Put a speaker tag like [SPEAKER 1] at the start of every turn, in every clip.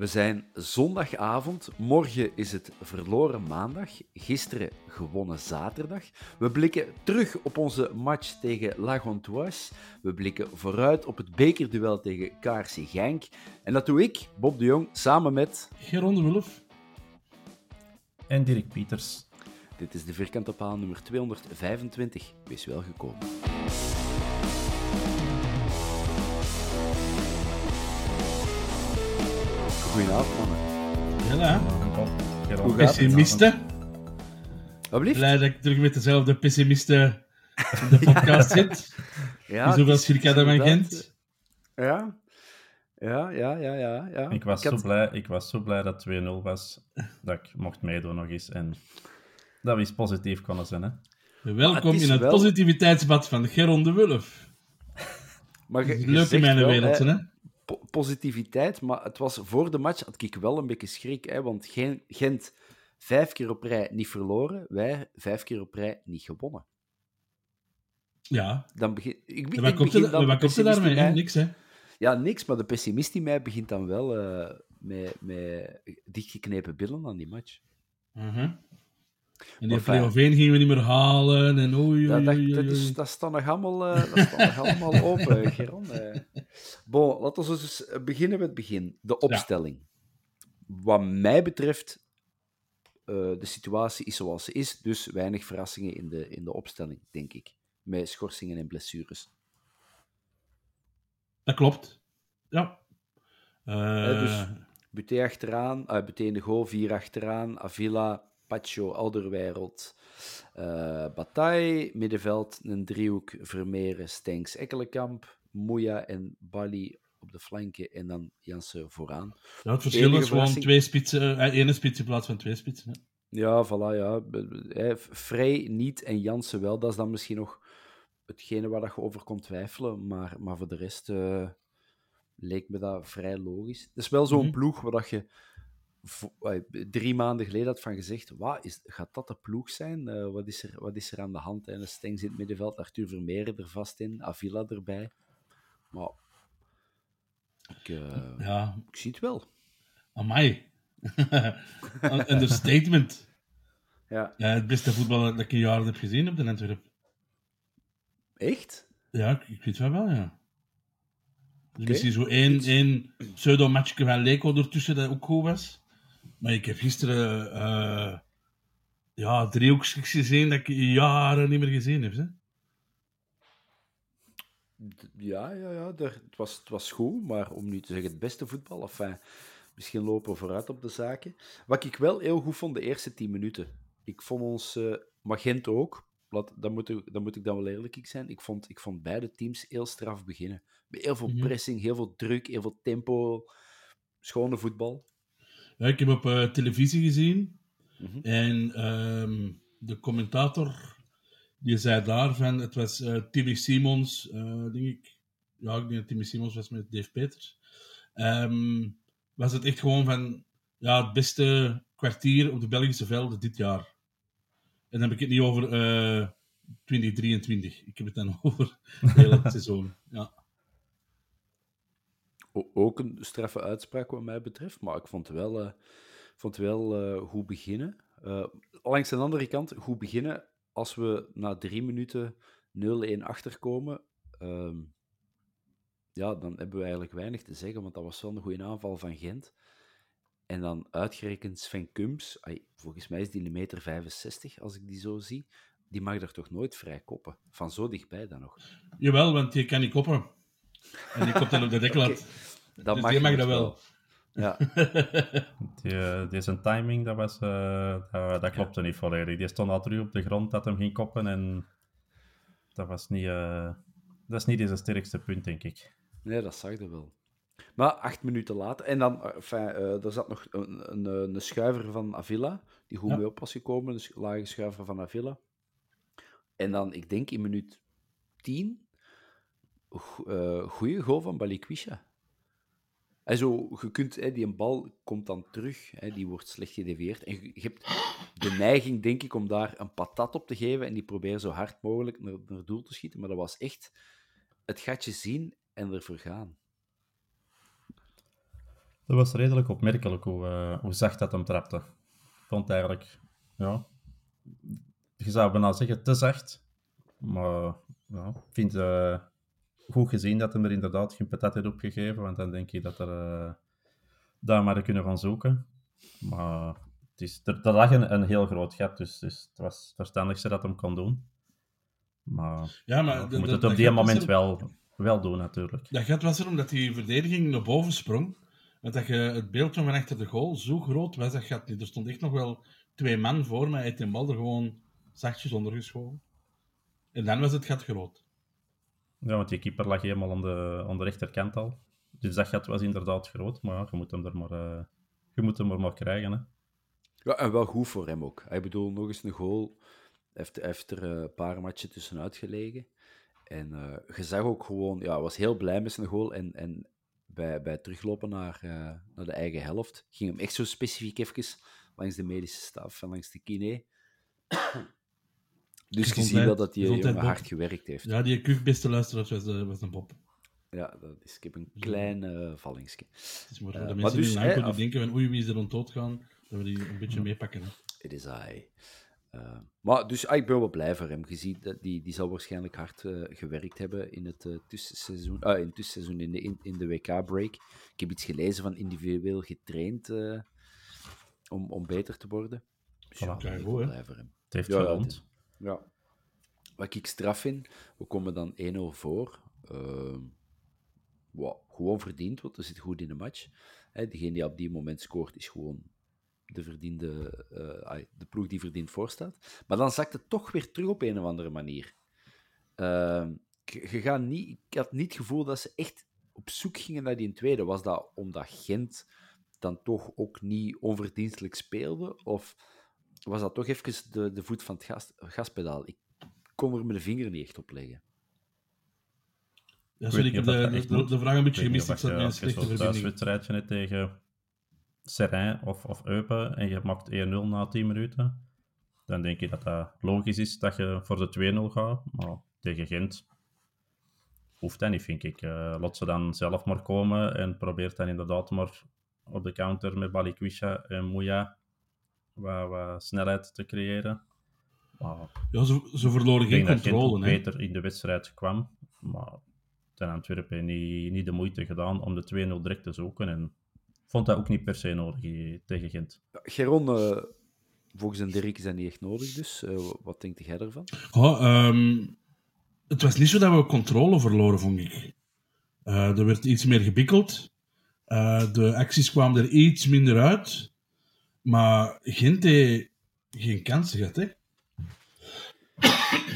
[SPEAKER 1] We zijn zondagavond. Morgen is het verloren maandag. Gisteren gewonnen zaterdag. We blikken terug op onze match tegen La Gantoise. We blikken vooruit op het bekerduel tegen KRC Genk. En dat doe ik, Bob de Jong, samen met...
[SPEAKER 2] Geron de Wulf.
[SPEAKER 3] En Dirk Pieters.
[SPEAKER 1] Dit is de vierkante paal nummer 225. Wees welgekomen. Goedenavond, mannen.
[SPEAKER 2] Ja.
[SPEAKER 1] Hoe gaat het?
[SPEAKER 2] pessimisten.
[SPEAKER 1] Wat blieft?
[SPEAKER 2] Blij dat ik terug met dezelfde pessimisten in de podcast zit.
[SPEAKER 1] Ja, is
[SPEAKER 2] circa dat men kent.
[SPEAKER 1] Ja. Ja, ja, ja, ja. ja.
[SPEAKER 3] Ik was,
[SPEAKER 1] had-
[SPEAKER 3] zo blij, ik was zo blij dat 2-0 was, dat ik mocht meedoen nog eens. En dat we eens positief konden zijn. Hè.
[SPEAKER 2] Welkom
[SPEAKER 1] het is
[SPEAKER 2] in het
[SPEAKER 1] wel-
[SPEAKER 2] positiviteitsbad van Geron de Wulf.
[SPEAKER 1] Maar
[SPEAKER 2] Leuk in mijn wereld,
[SPEAKER 1] hè? Po- positiviteit, maar het was voor de match had ik wel een beetje schrik, hè, want Gen- Gent vijf keer op rij niet verloren, wij vijf keer op rij niet gewonnen.
[SPEAKER 2] Ja.
[SPEAKER 1] Dan begin, ik,
[SPEAKER 2] wat
[SPEAKER 1] ik begin dan
[SPEAKER 2] wat
[SPEAKER 1] de
[SPEAKER 2] komt er daarmee?
[SPEAKER 1] mij-
[SPEAKER 2] Niks, hè?
[SPEAKER 1] Ja, niks, maar de pessimist in mij begint dan wel eh, met, met dichtgeknepen billen aan die match.
[SPEAKER 2] Mhm. En die. Pleoveen gingen we niet meer halen. En oei,
[SPEAKER 1] Dat,
[SPEAKER 2] oei,
[SPEAKER 1] dat, is, dat staat nog allemaal, eh, dat staat nog allemaal open, Geron. eh. Bon, laten we dus beginnen met het begin. De opstelling. Wat mij betreft, eh, de situatie is zoals ze is, dus weinig verrassingen in de, in de opstelling, denk ik. Met schorsingen en blessures.
[SPEAKER 2] Dat klopt. Ja. Eh,
[SPEAKER 1] dus Buté achteraan, uh, Buté in de goal, vier achteraan, Avila, Pacho, Alderweireld, eh Bataille, middenveld, een driehoek, Vermeeren, Stenks, Ekkelenkamp, Moeja en Bali op de flanken en dan Jansen vooraan.
[SPEAKER 2] ja, het verschil
[SPEAKER 1] enige
[SPEAKER 2] is gewoon
[SPEAKER 1] verrassing-
[SPEAKER 2] twee spitsen, eh, ene spits in plaats van twee spitsen. hè.
[SPEAKER 1] Ja, voilà, ja. Vrij niet en Jansen wel. Dat is dan misschien nog hetgene waar dat je over kon twijfelen. Maar, maar voor de rest eh, leek me dat vrij logisch. Het is wel zo'n
[SPEAKER 2] Mhm.
[SPEAKER 1] ploeg waar dat je eh, drie maanden geleden had van gezegd: wat, is, gaat dat de ploeg zijn? Eh, wat, is er, wat is er aan de hand? En Stengs in het middenveld, Arthur Vermeeren er vast in, Avila erbij. Maar ik, eh,
[SPEAKER 2] Ja,
[SPEAKER 1] ik zie het wel.
[SPEAKER 2] amai. Understatement.
[SPEAKER 1] Ja.
[SPEAKER 2] Ja, het beste voetbal dat ik in jaren heb gezien op de Antwerp.
[SPEAKER 1] Echt?
[SPEAKER 2] Ja, ik, ik weet van wel, ja. Dus misschien zo één, één pseudo-matchje van Leko ertussen dat ook goed was. Maar ik heb gisteren eh ja, driehoekjes gezien dat ik jaren niet meer gezien heb. Hè?
[SPEAKER 1] Ja, ja, ja. Er, het, was, het was goed, maar om nu te zeggen het beste voetbal, enfin, misschien lopen we vooruit op de zaken. Wat ik wel heel goed vond, de eerste tien minuten. Ik vond ons, eh Magent ook, laat, dan, moet ik, dan moet ik dan wel eerlijk zijn, ik vond, ik vond beide teams heel straf beginnen. Met heel veel
[SPEAKER 2] Mhm.
[SPEAKER 1] pressing, heel veel druk, heel veel tempo, schone voetbal.
[SPEAKER 2] Ja, ik heb op eh, televisie gezien
[SPEAKER 1] Mhm.
[SPEAKER 2] en ehm, de commentator die zei daar van, het was eh Tilly Simons, eh, denk ik, ja, ik denk dat Timmy Simons was met Dave Peters. Ehm, was het echt gewoon van ja, het beste kwartier op de Belgische velden dit jaar. En dan heb ik het niet over eh 2023. Ik heb het dan over het hele seizoen. Ja.
[SPEAKER 1] Ook een straffe uitspraak wat mij betreft, maar ik vond wel, eh, vond wel eh, goed beginnen. Eh, langs de andere kant, goed beginnen als we na drie minuten 0-1 achterkomen. ehm, ja, dan hebben we eigenlijk weinig te zeggen, want dat was wel een goede aanval van Gent. En dan uitgerekend Sven Kums, volgens mij is die een meter 65 als ik die zo zie. Die mag er toch nooit vrij koppen? Van zo dichtbij dan nog.
[SPEAKER 2] Jawel, want je kan niet koppen. En die komt dan op de deklat.
[SPEAKER 1] Dat
[SPEAKER 2] Dus die mag
[SPEAKER 1] het
[SPEAKER 2] dat wel.
[SPEAKER 1] Ja,
[SPEAKER 3] Die, eh, die zijn timing, dat, was, eh, dat, dat klopte niet volledig. Die stond al terug op de grond dat hem ging koppen en dat was niet, eh, dat is niet zijn sterkste punt, denk ik.
[SPEAKER 1] Nee, dat zag je wel. Maar acht minuten later, en dan, enfin, eh, er zat nog een, een, een schuiver van Avila, die goed
[SPEAKER 2] Ja.
[SPEAKER 1] mee op was gekomen, dus lage schuiver van Avila. En dan, ik denk in minuut 10, uh, goede goal van Balikwisha. En zo, je kunt, hè, die bal komt dan terug, hè, die wordt slecht gedeveerd. En je, hebt de neiging, denk ik, om daar een patat op te geven en die proberen zo hard mogelijk naar, naar doel te schieten. Maar dat was echt het gatje zien en ervoor gaan.
[SPEAKER 3] Dat was redelijk opmerkelijk hoe, eh, hoe zacht dat hem trapte. Vond eigenlijk, ja, je zou bijna zeggen te zacht. Maar ja, ik vind het goed gezien dat hem er inderdaad geen patat heeft opgegeven, want dan denk ik dat er eh, daar maar kunnen gaan zoeken. Maar het is, er, er lag een, een heel groot gat, dus, dus het was het verstandigste dat hem kon doen. Maar,
[SPEAKER 2] Ja, maar
[SPEAKER 3] je moet het op die moment
[SPEAKER 2] er-
[SPEAKER 3] wel, wel doen, natuurlijk.
[SPEAKER 2] Dat gat was er omdat die verdediging naar boven sprong. Want dat je het beeld van achter de goal, zo groot was dat gat niet. Er stond echt nog wel twee man voor mij. Hij heeft die bal er gewoon zachtjes onder geschoven. En dan was het gat groot.
[SPEAKER 3] Ja, want die keeper lag helemaal aan de, aan de rechterkant al. Dus dat gat was inderdaad groot, maar ja, je moet hem er maar, eh, je moet hem er maar krijgen. Hè.
[SPEAKER 1] Ja, en wel goed voor hem ook. Ik bedoel, nog eens een goal. Hij heeft, er eh, een paar matchen tussenuit gelegen. En eh, je zag ook gewoon, ja, was heel blij met zijn goal. En, en bij, bij teruglopen naar, naar de eigen helft ging hem echt zo specifiek even langs de medische staf en langs de kine. Dus je ziet wel dat die
[SPEAKER 2] gezondheid,
[SPEAKER 1] jongen
[SPEAKER 2] Bob.
[SPEAKER 1] hard gewerkt heeft.
[SPEAKER 2] Ja, die kuk beste luisteraars was, de- was een Bob.
[SPEAKER 1] Ja, dat is, ik heb een klein eh vallingsje.
[SPEAKER 2] Het is maar
[SPEAKER 1] Eh,
[SPEAKER 2] voor de mensen
[SPEAKER 1] dus,
[SPEAKER 2] die lang
[SPEAKER 1] af-
[SPEAKER 2] denken van oei, wie is er rond gaan, dat we die een beetje meepakken. Hè.
[SPEAKER 1] It is I. Eh, maar dus ah, ik ben wel blij voor hem. Je ziet dat die, die zal waarschijnlijk hard eh, gewerkt hebben in het eh, tussenseizoen, ah, in het tussenseizoen in de, in, in de WK-break. Ik heb iets gelezen van individueel getraind eh, om, om beter te worden. Dus ja, ik ben wel blij voor hem.
[SPEAKER 3] Het heeft
[SPEAKER 1] Ja, ja, het- Ja. Wat ik straf vind, we komen dan 1-0 voor. Wat gewoon verdiend, want we zitten goed in de match. Hè, degene die op die moment scoort, is gewoon de, verdiende, eh, de ploeg die verdiend voorstaat. Maar dan zakt het toch weer terug op een of andere manier. Ehm, niet, ik had niet het gevoel dat ze echt op zoek gingen naar die tweede. Was dat omdat Gent dan toch ook niet onverdienstelijk speelde? Of was dat toch even de, de voet van het gas, gaspedaal? Ik kon er mijn vinger niet echt op leggen.
[SPEAKER 2] Ja,
[SPEAKER 3] Ik
[SPEAKER 2] sorry,
[SPEAKER 3] weet
[SPEAKER 2] ik heb de, de, vraag een beetje gemist. Ik zat
[SPEAKER 3] je-
[SPEAKER 2] een
[SPEAKER 3] als je
[SPEAKER 2] slechte
[SPEAKER 3] zo'n
[SPEAKER 2] verbinding.
[SPEAKER 3] thuiswedstrijdje hebt tegen Serrain of, of Eupen en je maakt 1-0 na 10 minuten, dan denk je dat dat logisch is dat je voor de 2-0 gaat. Maar tegen Gent hoeft dat niet, vind ik. Eh laat ze dan zelf maar komen en probeert dan inderdaad maar op de counter met Balikwisha en Mouya wat, wat snelheid te creëren. Maar
[SPEAKER 2] Ja, ze, ze verloren
[SPEAKER 3] ik
[SPEAKER 2] geen controle. hè.
[SPEAKER 3] beter in de wedstrijd kwam. Maar ten Antwerpen niet, niet de moeite gedaan om de 2-0 direct te zoeken. En vond dat ook niet per se nodig eh, tegen Gent.
[SPEAKER 1] Geron, eh, volgens een Dirk is dat niet echt nodig, dus eh, wat denkt jij ervan?
[SPEAKER 2] Oh, ehm, het was niet zo dat we controle verloren, vond ik. Eh, er werd iets meer gebikkeld. Eh, de acties kwamen er iets minder uit. Maar Gent heeft geen kansen gehad, hè?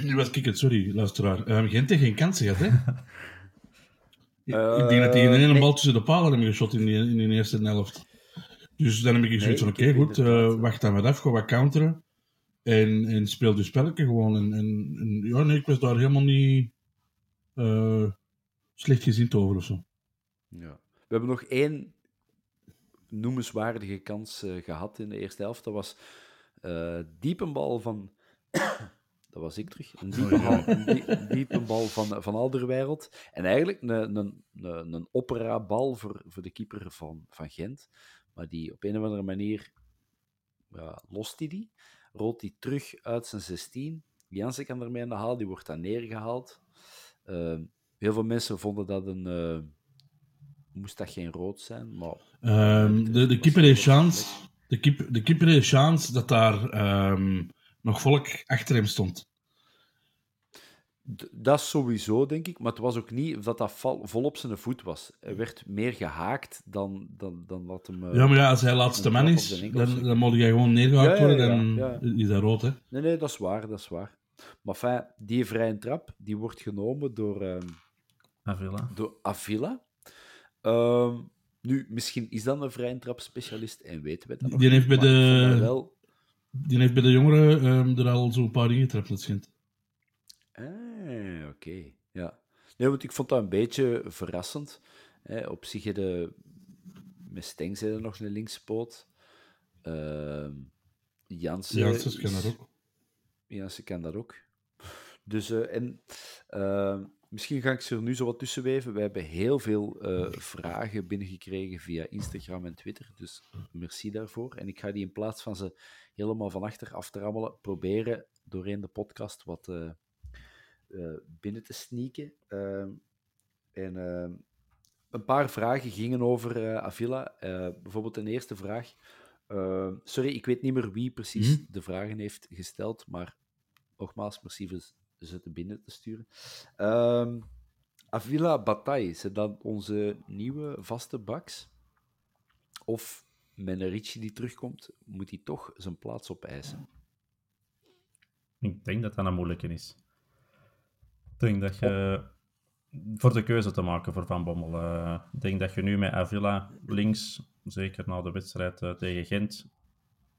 [SPEAKER 2] Nu was ik het, sorry, luisteraar. Ehm Gent heeft geen kansen gehad, hè? Ik- ik denk dat die in een
[SPEAKER 1] nee.
[SPEAKER 2] bal tussen de palen hebben geschot in die, in die eerste helft. Dus dan heb ik zoiets van, oké, goed, eh,
[SPEAKER 1] eh,
[SPEAKER 2] wacht dan wat af, ga wat counteren. En, en speel dus spelletje gewoon. En, en, en ja, nee, ik was daar helemaal niet... eh, slecht gezien over of zo.
[SPEAKER 1] Ja. We hebben nog één noemenswaardige kans uh, gehad in de eerste helft. Dat was uh, diepenbal van... dat was ik terug. Een diepenbal, een diepenbal van, van Alderwereld. En eigenlijk een, een, een, een operabal voor, voor de keeper van, van Gent. Maar die op een of andere manier ja, lost hij die. Rolt hij terug uit zijn 16. Jansen kan ermee aan de haal. Die wordt dan neergehaald. Uh, heel veel mensen vonden dat een... Uh, moest dat geen rood zijn, maar...
[SPEAKER 2] Um, de, de keeper heeft chance... De keeper, de keeper heeft chance dat daar um, nog volk achter hem stond.
[SPEAKER 1] Dat sowieso, denk ik. Maar het was ook niet dat dat vol op zijn voet was. Hij werd meer gehaakt dan, dan, dan wat hem...
[SPEAKER 2] Uh, ja, maar ja, als hij laatste man is, dan, dan moet hij gewoon neergehaakt ja, ja, worden. Ja, dan is dat rood, hè?
[SPEAKER 1] Nee, nee, dat is waar, dat is waar. Maar fijn, die vrije trap, die wordt genomen door... Uh,
[SPEAKER 3] Avila.
[SPEAKER 1] Door Avila. Uh, nu, misschien is dat een vrije trap specialist en weten we dat nog
[SPEAKER 2] die heeft bij de... Wel... Die heeft bij de jongeren um, er al zo'n paar ingetrapt, dat schijnt.
[SPEAKER 1] Ah, oké. Ja. Nee, want ik vond dat een beetje verrassend. Hè. Op zich de met Steng zijn er nog een linkspoot. Uh, Jansen,
[SPEAKER 2] Jansen kan dat ook.
[SPEAKER 1] Jansen kan dat ook. Dus, uh, en uh, misschien ga ik ze er nu zo wat tussen weven. We hebben heel veel uh, vragen binnengekregen via Instagram en Twitter. Dus merci daarvoor. En ik ga die in plaats van ze helemaal van achter af te rammelen, proberen doorheen de podcast wat uh, binnen te sneaken. Uh, en uh, een paar vragen gingen over Avila. bijvoorbeeld een eerste vraag. sorry, ik weet niet meer wie precies mm. de vragen heeft gesteld, maar nogmaals, merci te binnen te sturen. Ehm, Avila Bataille, is dat onze nieuwe vaste baks? Of Menerici die terugkomt, moet hij toch zijn plaats opeisen?
[SPEAKER 3] Ik denk dat dat een moeilijke is. Ik denk dat je, voor de keuze te maken voor Van Bommel, uh, ik denk dat je nu met Avila links, zeker na de wedstrijd uh, tegen Gent,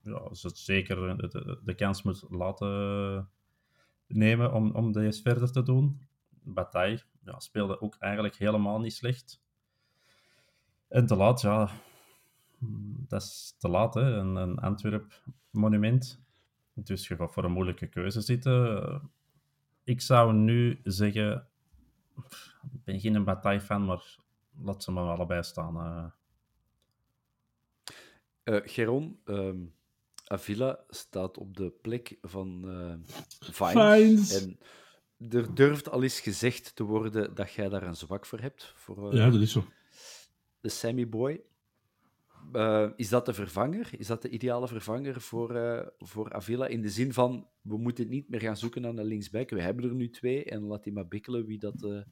[SPEAKER 3] ja, ze zeker de, de, kans moet laten nemen om, om deze verder te doen. Bataille ja, speelde ook eigenlijk helemaal niet slecht. En te laat, ja, dat is te laat, hè. Een, een Antwerp-monument. Dus je gaat voor een moeilijke keuze zitten ik zou nu zeggen, ik ben geen Bataille-fan, maar laat ze maar allebei staan. Uh.
[SPEAKER 1] Geron, um, Avila staat op de plek van uh, Vines. En er durft al eens gezegd te worden dat jij daar een zwak voor hebt. Voor,
[SPEAKER 2] ja, dat is zo.
[SPEAKER 1] De Sammy Boy. Uh, is dat de vervanger? Is dat de ideale vervanger voor, voor Avila? In de zin van, we moeten niet meer gaan zoeken naar een linksback. We hebben er nu twee en laat die maar bikkelen wie dat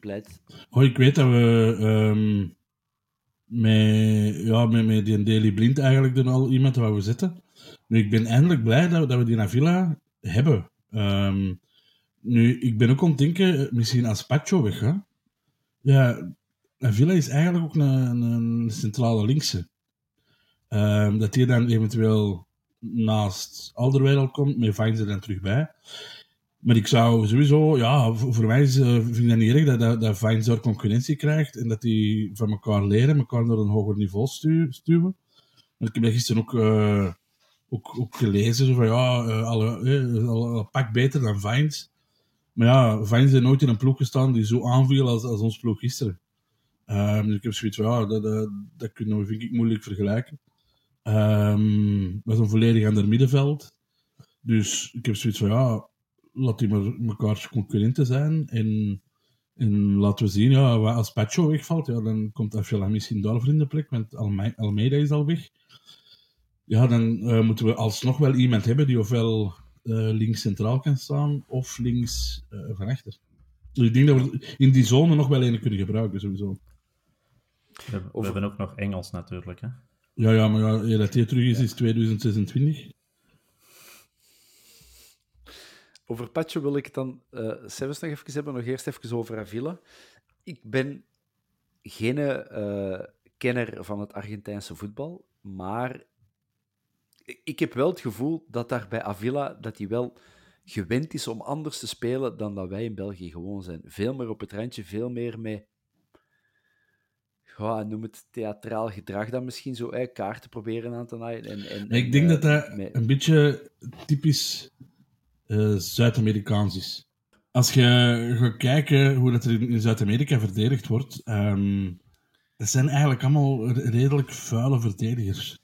[SPEAKER 1] pleit.
[SPEAKER 2] Oh, ik weet dat we um, met, ja, met, met die Daily Blind eigenlijk er al iemand waar we zitten. Nu, ik ben eindelijk blij dat, dat we die Avila hebben. Um, nu, ik ben ook aan het denken, misschien als Pacho weg, hè? Ja, Avila is eigenlijk ook een, een centrale linkse. Um, dat hij dan eventueel naast Alderweireld komt, met Vines er dan terug bij. Maar ik zou sowieso, ja, voor, mij uh, vind ik dat niet erg dat, dat, dat concurrentie krijgt en dat die van elkaar leren, elkaar naar een hoger niveau stuwen. ik heb gisteren ook, uh, ook, gelezen, van ja, uh, alle, uh, al, al pak beter dan Vines. Maar ja, Vines is nooit in een ploeg gestaan die zo aanviel als, als ons ploeg gisteren. Um, dus ik heb zoiets van, ja, dat, dat, dat kunnen we, vind ik, moeilijk vergelijken. Um, was een volledig ander middenveld. Dus ik heb zoiets van, ja, laat die maar elkaar concurrenten zijn. En, en laten we zien, ja, als Pacho wegvalt, ja, dan komt Afjala misschien daar in de plek, want Almeida is al weg. Ja, dan uh, moeten we alsnog wel iemand hebben die ofwel uh, links centraal kan staan, of links uh, van achter. Dus ik denk dat we in die zone nog wel een kunnen gebruiken, sowieso.
[SPEAKER 3] We, we hebben ook nog Engels natuurlijk, hè?
[SPEAKER 2] Ja, ja, maar ja, dat hij terug is, is 2026.
[SPEAKER 1] Over Patje wil ik het dan uh, zelfs nog even hebben. Nog eerst even over Avila. Ik ben geen uh, kenner van het Argentijnse voetbal, maar ik heb wel het gevoel dat daar bij Avila dat hij wel gewend is om anders te spelen dan dat wij in België gewoon zijn. Veel meer op het randje, veel meer met ja, noem het theatraal gedrag dan misschien zo, hè, kaarten proberen aan te naaien. En, en,
[SPEAKER 2] Ik
[SPEAKER 1] en,
[SPEAKER 2] denk
[SPEAKER 1] eh,
[SPEAKER 2] dat dat
[SPEAKER 1] met-
[SPEAKER 2] een beetje typisch eh, Zuid-Amerikaans is. Als je gaat kijken hoe dat er in, Zuid-Amerika verdedigd wordt, dat zijn eigenlijk allemaal re- redelijk vuile verdedigers.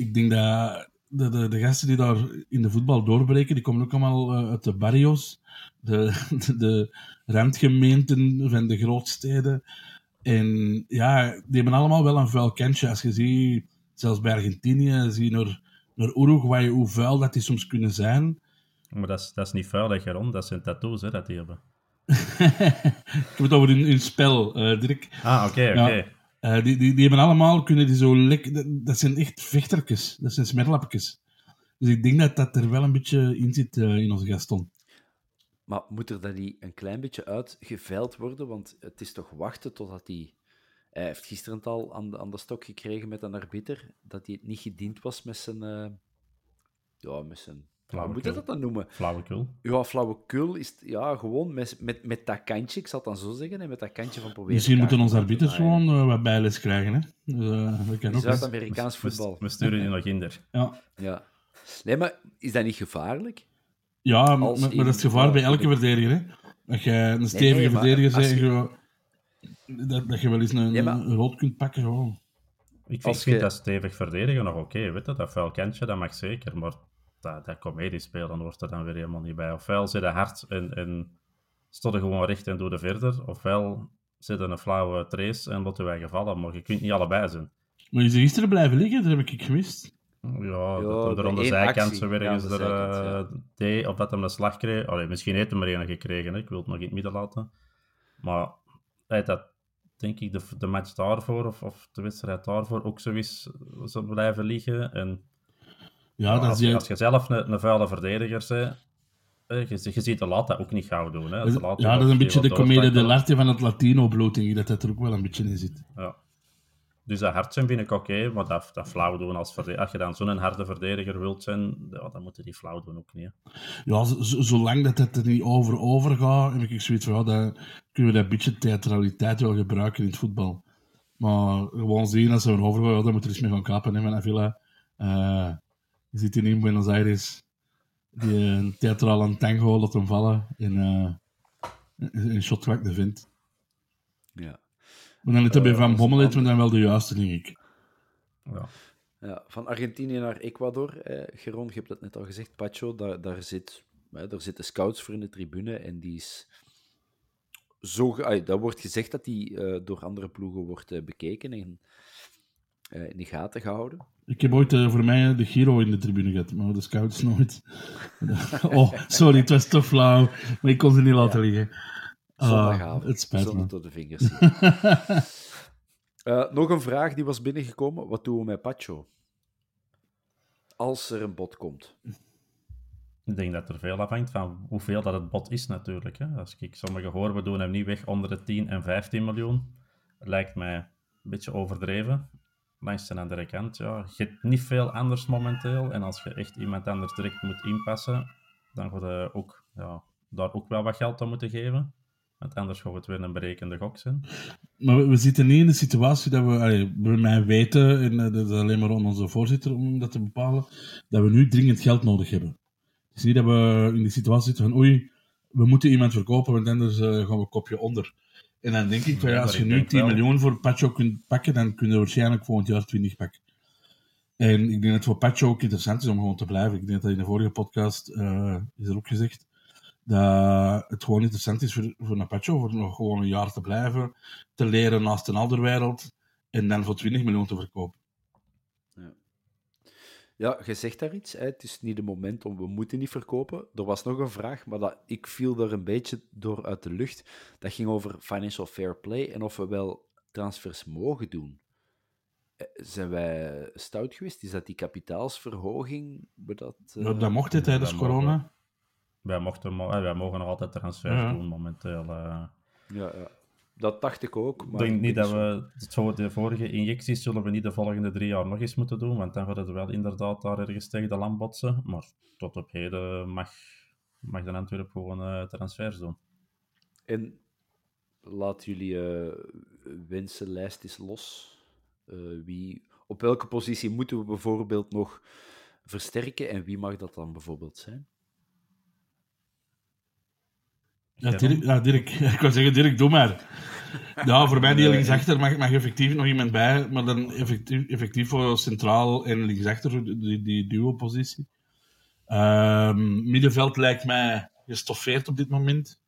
[SPEAKER 2] Ik denk dat de, de, de gasten die daar in de voetbal doorbreken, die komen ook allemaal eh, uit de barrios, de, de, de randgemeenten van de grootsteden. En ja, die hebben allemaal wel een vuil kantje. Als je ziet, zelfs bij Argentinië, zie je naar, naar Uruguay, hoe vuil dat die soms kunnen zijn.
[SPEAKER 3] Maar dat is, dat is niet vuil dat je rond, dat zijn tattoos hè, dat die hebben.
[SPEAKER 2] Ik heb het over hun, hun spel, eh Dirk.
[SPEAKER 3] Ah, oké, oké.
[SPEAKER 2] Ja. Eh, die, die, die hebben allemaal, kunnen die zo lekker... Dat, zijn echt vechtertjes. Dat zijn smerlappetjes. Dus ik denk dat dat er wel een beetje in zit eh, in onze Gaston.
[SPEAKER 1] Maar moet er dan niet een klein beetje uitgeveild worden? Want het is toch wachten totdat hij... Hij heeft gisteren al aan de, aan de stok gekregen met een arbiter, dat hij het niet gediend was met zijn... eh, ja, met zijn... Hoe moet je dat dan noemen?
[SPEAKER 3] Flauwekul.
[SPEAKER 1] Ja, flauwekul is ja, gewoon met, met, met dat kantje, ik zal het dan zo zeggen, hè, met dat kantje van proberen...
[SPEAKER 2] Misschien moeten onze arbiters gewoon eh, wat bijles krijgen. Hè? Dat kan ook. hè.
[SPEAKER 1] Zuid-Amerikaans
[SPEAKER 3] We-
[SPEAKER 1] voetbal.
[SPEAKER 3] We sturen die nog in der.
[SPEAKER 2] Ja,
[SPEAKER 1] Ja. Nee, maar is dat niet gevaarlijk?
[SPEAKER 2] ja maar,
[SPEAKER 1] Als
[SPEAKER 2] maar
[SPEAKER 1] in-
[SPEAKER 2] dat is het gevaar bij elke verdediger. Hè? Dat je een stevige
[SPEAKER 1] nee,
[SPEAKER 2] verdediger bent,
[SPEAKER 1] je-
[SPEAKER 2] en je- dat, dat je wel eens een,
[SPEAKER 1] Nee, maar-
[SPEAKER 2] een rood kunt pakken. Gewoon.
[SPEAKER 3] Ik
[SPEAKER 1] Als
[SPEAKER 3] vind
[SPEAKER 1] je-
[SPEAKER 3] dat stevig verdedigen nog oké, weet je. Dat vuil kantje, dat mag zeker. Maar dat, dat comediespelen hoort er dan weer helemaal niet bij. Ofwel zit je hard en, en stond er gewoon recht en doe er verder. Ofwel zit er een flauwe trace en laten wij gevallen. Maar je kunt niet allebei zijn.
[SPEAKER 2] Maar je is gisteren blijven liggen, dat heb ik gemist.
[SPEAKER 3] Ja, dat hem er aan de zijkant zo ergens er eh,
[SPEAKER 1] ja.
[SPEAKER 3] deed, of dat hem een slag kreeg. Allee, misschien heeft hij er een gekregen, hè. ik wil het nog in het midden laten. Maar dat, denk ik, de, de match daarvoor, of, of de wedstrijd daarvoor, ook zo is zo blijven liggen. En
[SPEAKER 2] Ja, dat
[SPEAKER 3] als, je,
[SPEAKER 2] je-
[SPEAKER 3] als je zelf een, een vuile verdediger bent, je, je ziet de dat ook niet gauw doen. Hè. De
[SPEAKER 2] ja, dat is een beetje de comedie dell'arte van het Latino-bloed, denk ik, dat dat er ook wel een beetje in zit.
[SPEAKER 3] Ja. Dus dat hard zijn vind ik oké, maar dat, dat flauw doen als verdediger. Als je dan zo'n harde verdediger wilt zijn, ja, dan moet je die flauw doen ook niet. hè.
[SPEAKER 2] Ja, zolang dat het er niet over overgaat, heb ik zoiets van, ja, dan kunnen we dat beetje theatraliteit wel gebruiken in het voetbal. Maar gewoon zien als ze er overgaan, ja, dan moet er eens mee gaan kapen, hè, van Avila. Eh je zit hier in Buenos Aires, die eh, een theatrale tango laat hem vallen en eh, een shot wat de vindt.
[SPEAKER 1] Ja.
[SPEAKER 2] Maar dan het bij
[SPEAKER 1] Eh,
[SPEAKER 2] Van Bommel dan wel de juiste, denk ik.
[SPEAKER 3] Ja.
[SPEAKER 1] Ja, van Argentinië naar Ecuador. Eh, Geron, je hebt het net al gezegd, Pacho, daar, daar, zit, hè, daar zitten scouts voor in de tribune en die is zo... dat wordt gezegd dat die eh, door andere ploegen wordt bekeken en eh, in de gaten gehouden.
[SPEAKER 2] Ik heb ooit eh, voor mij de Giro in de tribune gehad, maar de scouts nooit. oh, sorry, het was te flauw, maar ik kon ze niet laten liggen. Ah,
[SPEAKER 1] Zondagavond.
[SPEAKER 2] het spijt
[SPEAKER 1] Zonder
[SPEAKER 2] me.
[SPEAKER 1] door de vingers zien. Eh, nog een vraag die was binnengekomen. Wat doen we met Pacho? Als er een bod komt.
[SPEAKER 3] Ik denk dat er veel afhangt van hoeveel dat het bod is natuurlijk. Hè. Als ik sommigen hoor, we doen hem niet weg onder de 10 en 15 miljoen. Lijkt mij een beetje overdreven. Langs de andere kant, ja, je hebt niet veel anders momenteel. En als je echt iemand anders direct moet inpassen, dan ga je ook, ja, daar ook wel wat geld aan moeten geven. Want anders gaat het weer een berekende gok zijn.
[SPEAKER 2] Maar we, zitten niet in de situatie dat we, allee, bij mij weten, en eh, dat is alleen maar aan onze voorzitter om dat te bepalen, dat we nu dringend geld nodig hebben. Het is niet dat we in de situatie zitten van, oei, we moeten iemand verkopen, want anders eh, gaan we kopje onder. En dan denk ik, van,
[SPEAKER 3] Ja,
[SPEAKER 2] ja, als je nu
[SPEAKER 3] denk
[SPEAKER 2] 10
[SPEAKER 3] wel-
[SPEAKER 2] miljoen voor Pacho kunt pakken, dan kun je waarschijnlijk volgend jaar 20 pakken. En ik denk dat het voor Pacho ook interessant is om gewoon te blijven. Ik denk dat in de vorige podcast eh, is er ook gezegd dat het gewoon interessant is voor, voor Napacho voor nog gewoon een jaar te blijven, te leren naast een alderwereld en dan voor 20 miljoen te verkopen.
[SPEAKER 1] Ja, je zegt daar iets. Hè? Het is niet het moment om... We moeten niet verkopen. Er was nog een vraag, maar dat, ik viel er een beetje door uit de lucht. Dat ging over financial fair play en of we wel transfers mogen doen. Eh, Zijn wij stout geweest? Is dat die kapitaalsverhoging? Dat,
[SPEAKER 2] Ja, dat mocht dit tijdens
[SPEAKER 3] mogen
[SPEAKER 2] corona.
[SPEAKER 3] Wij, mochten, mo- eh, wij mogen nog altijd transfers
[SPEAKER 2] Ja.
[SPEAKER 3] doen momenteel. eh.
[SPEAKER 1] Ja, ja. Dat dacht ik ook.
[SPEAKER 3] Ik
[SPEAKER 1] Maar
[SPEAKER 3] denk niet dat we zo de vorige injecties zullen we niet de volgende drie jaar nog eens moeten doen, want dan gaat het wel inderdaad daar ergens tegen de lamp botsen. Maar tot op heden mag, mag de Antwerp gewoon eh, transfers doen.
[SPEAKER 1] En laat jullie, eh, wensenlijst los. Eh, wie, op welke positie moeten we bijvoorbeeld nog versterken en wie mag dat dan bijvoorbeeld zijn?
[SPEAKER 2] Ja, Dirk, ja, Dirk. Ik wou zeggen, Dirk, doe maar. Ja, voor mij die linksachter mag, mag effectief nog iemand bij, maar dan effectief, effectief voor centraal en linksachter, die, die duo-positie. Ehm, middenveld lijkt mij gestoffeerd op dit moment.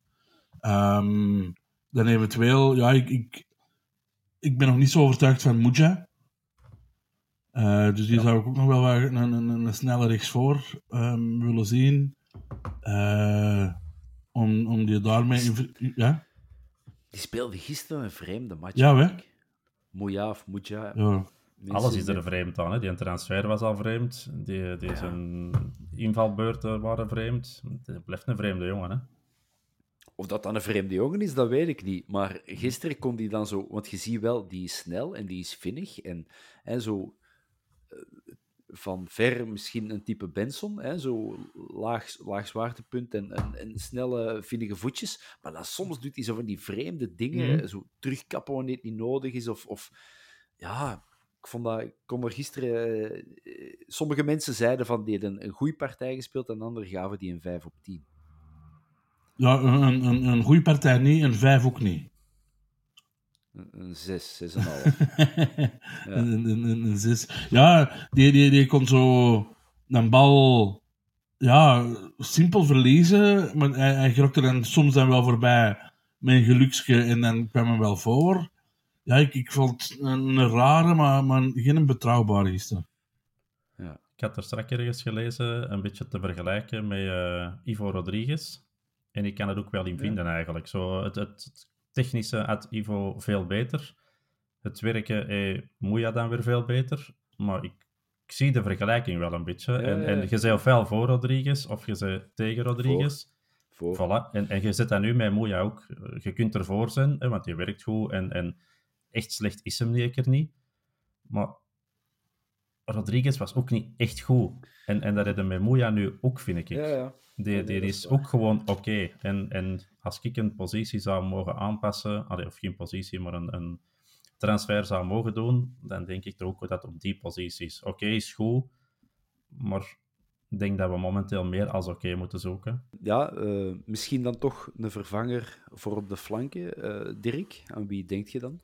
[SPEAKER 2] Ehm, dan eventueel, ja, ik, ik, ik ben nog niet zo overtuigd van Muja. Uh, dus die zou ik ook nog wel een, een, een, een snelle rechtsvoor um, willen zien. Uh, om, om die daarmee... Ja?
[SPEAKER 1] Die speelde gisteren een vreemde match.
[SPEAKER 2] Ja, hè?
[SPEAKER 1] Moeja of Muja.
[SPEAKER 2] Ja.
[SPEAKER 3] Alles is er vreemd aan. Hè? Die transfer was al vreemd. Die, die zijn invalbeurten waren vreemd. Het blijft een vreemde jongen. Hè?
[SPEAKER 1] Of dat dan een vreemde jongen is, dat weet ik niet. Maar gisteren kon die dan zo... Want je ziet wel, die is snel en die is vinnig. En, en zo... Van ver misschien een type Benson, hè, zo laag, laag zwaartepunt en, en, en, snelle, vinnige voetjes. Maar dan soms doet hij zo van die vreemde dingen, mm. zo terugkappen wanneer het niet nodig is. Of, of ja, ik vond dat, ik kon er gisteren... Uh, sommige mensen zeiden van, die een, een goede partij gespeeld en anderen gaven die een 5 op 10.
[SPEAKER 2] Ja, een, een, een goede partij niet, een 5 ook niet.
[SPEAKER 1] Een 6, 6,5. ja.
[SPEAKER 2] een, een, een 6. Ja, die, die, die kon zo een bal ja, simpel verliezen, maar hij, hij er dan soms dan wel voorbij met een geluksje en dan kwam hij wel voor. Ja, ik, ik vond het een rare, maar, maar geen betrouwbare gisteren.
[SPEAKER 3] Ja. Ik had er straks ergens gelezen, een beetje te vergelijken met uh, Ivo Rodriguez. En ik kan het ook wel in vinden ja. eigenlijk. Zo, het, het, technische had Ivo veel beter. Het werken eh, Moeja dan weer veel beter. Maar ik, ik, zie de vergelijking wel een beetje. en, en je zei ofwel voor Rodriguez of je zei tegen Rodriguez.
[SPEAKER 1] Voor.
[SPEAKER 3] Voilà. En, en je zit dat nu met Moeja ook. Je kunt ervoor zijn, hè, want die werkt goed. En, en echt slecht is hem zeker niet. Maar Rodriguez was ook niet echt goed. En, en dat hebben met Moeja nu ook, vind ik.
[SPEAKER 1] Ja, ja.
[SPEAKER 3] Die, die is ook gewoon oké. En, en als ik een positie zou mogen aanpassen, of geen positie, maar een, een transfer zou mogen doen, dan denk ik er ook dat op die posities oké is goed, maar ik denk dat we momenteel meer als oké moeten zoeken.
[SPEAKER 1] Ja, uh, misschien dan toch een vervanger voor op de flanken. Uh, Dirk, aan wie denk je dan?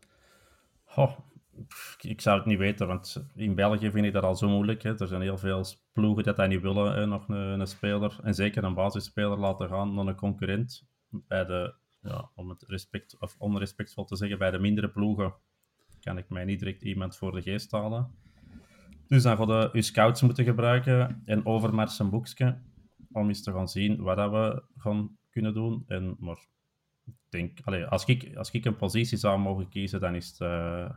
[SPEAKER 3] Oh, ik zou het niet weten, want in België vind ik dat al zo moeilijk. Hè. Er zijn heel veel ploegen dat dat niet willen, nog een, een, speler. En zeker een basisspeler laten gaan naar een concurrent. Bij de, ja, om het respect, of onrespectvol te zeggen, bij de mindere ploegen kan ik mij niet direct iemand voor de geest halen. Dus dan gaan we scouts moeten gebruiken en Overmars een boekje om eens te gaan zien wat dat we gaan kunnen doen. En, maar ik denk, allez, als, ik, als ik een positie zou mogen kiezen, dan is het... Uh,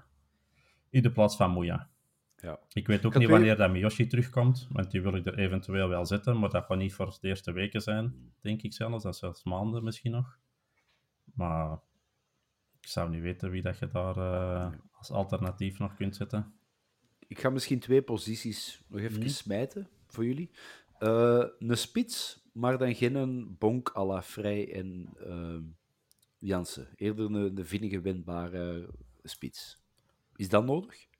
[SPEAKER 3] in de plaats van Moeja.
[SPEAKER 1] Ja.
[SPEAKER 3] Ik weet ook niet wanneer dat Miyoshi terugkomt, want die wil ik er eventueel wel zetten, maar dat gaat niet voor de eerste weken zijn, denk ik zelfs. Dat is zelfs maanden misschien nog. Maar ik zou niet weten wie dat je daar uh, als alternatief nog kunt zetten.
[SPEAKER 1] Ik ga misschien twee posities nog even smijten voor jullie. Uh, een spits, maar dan geen een bonk à la Vrij en uh, Jansen. Eerder een, een vinnige, wendbare spits. Is dat nodig?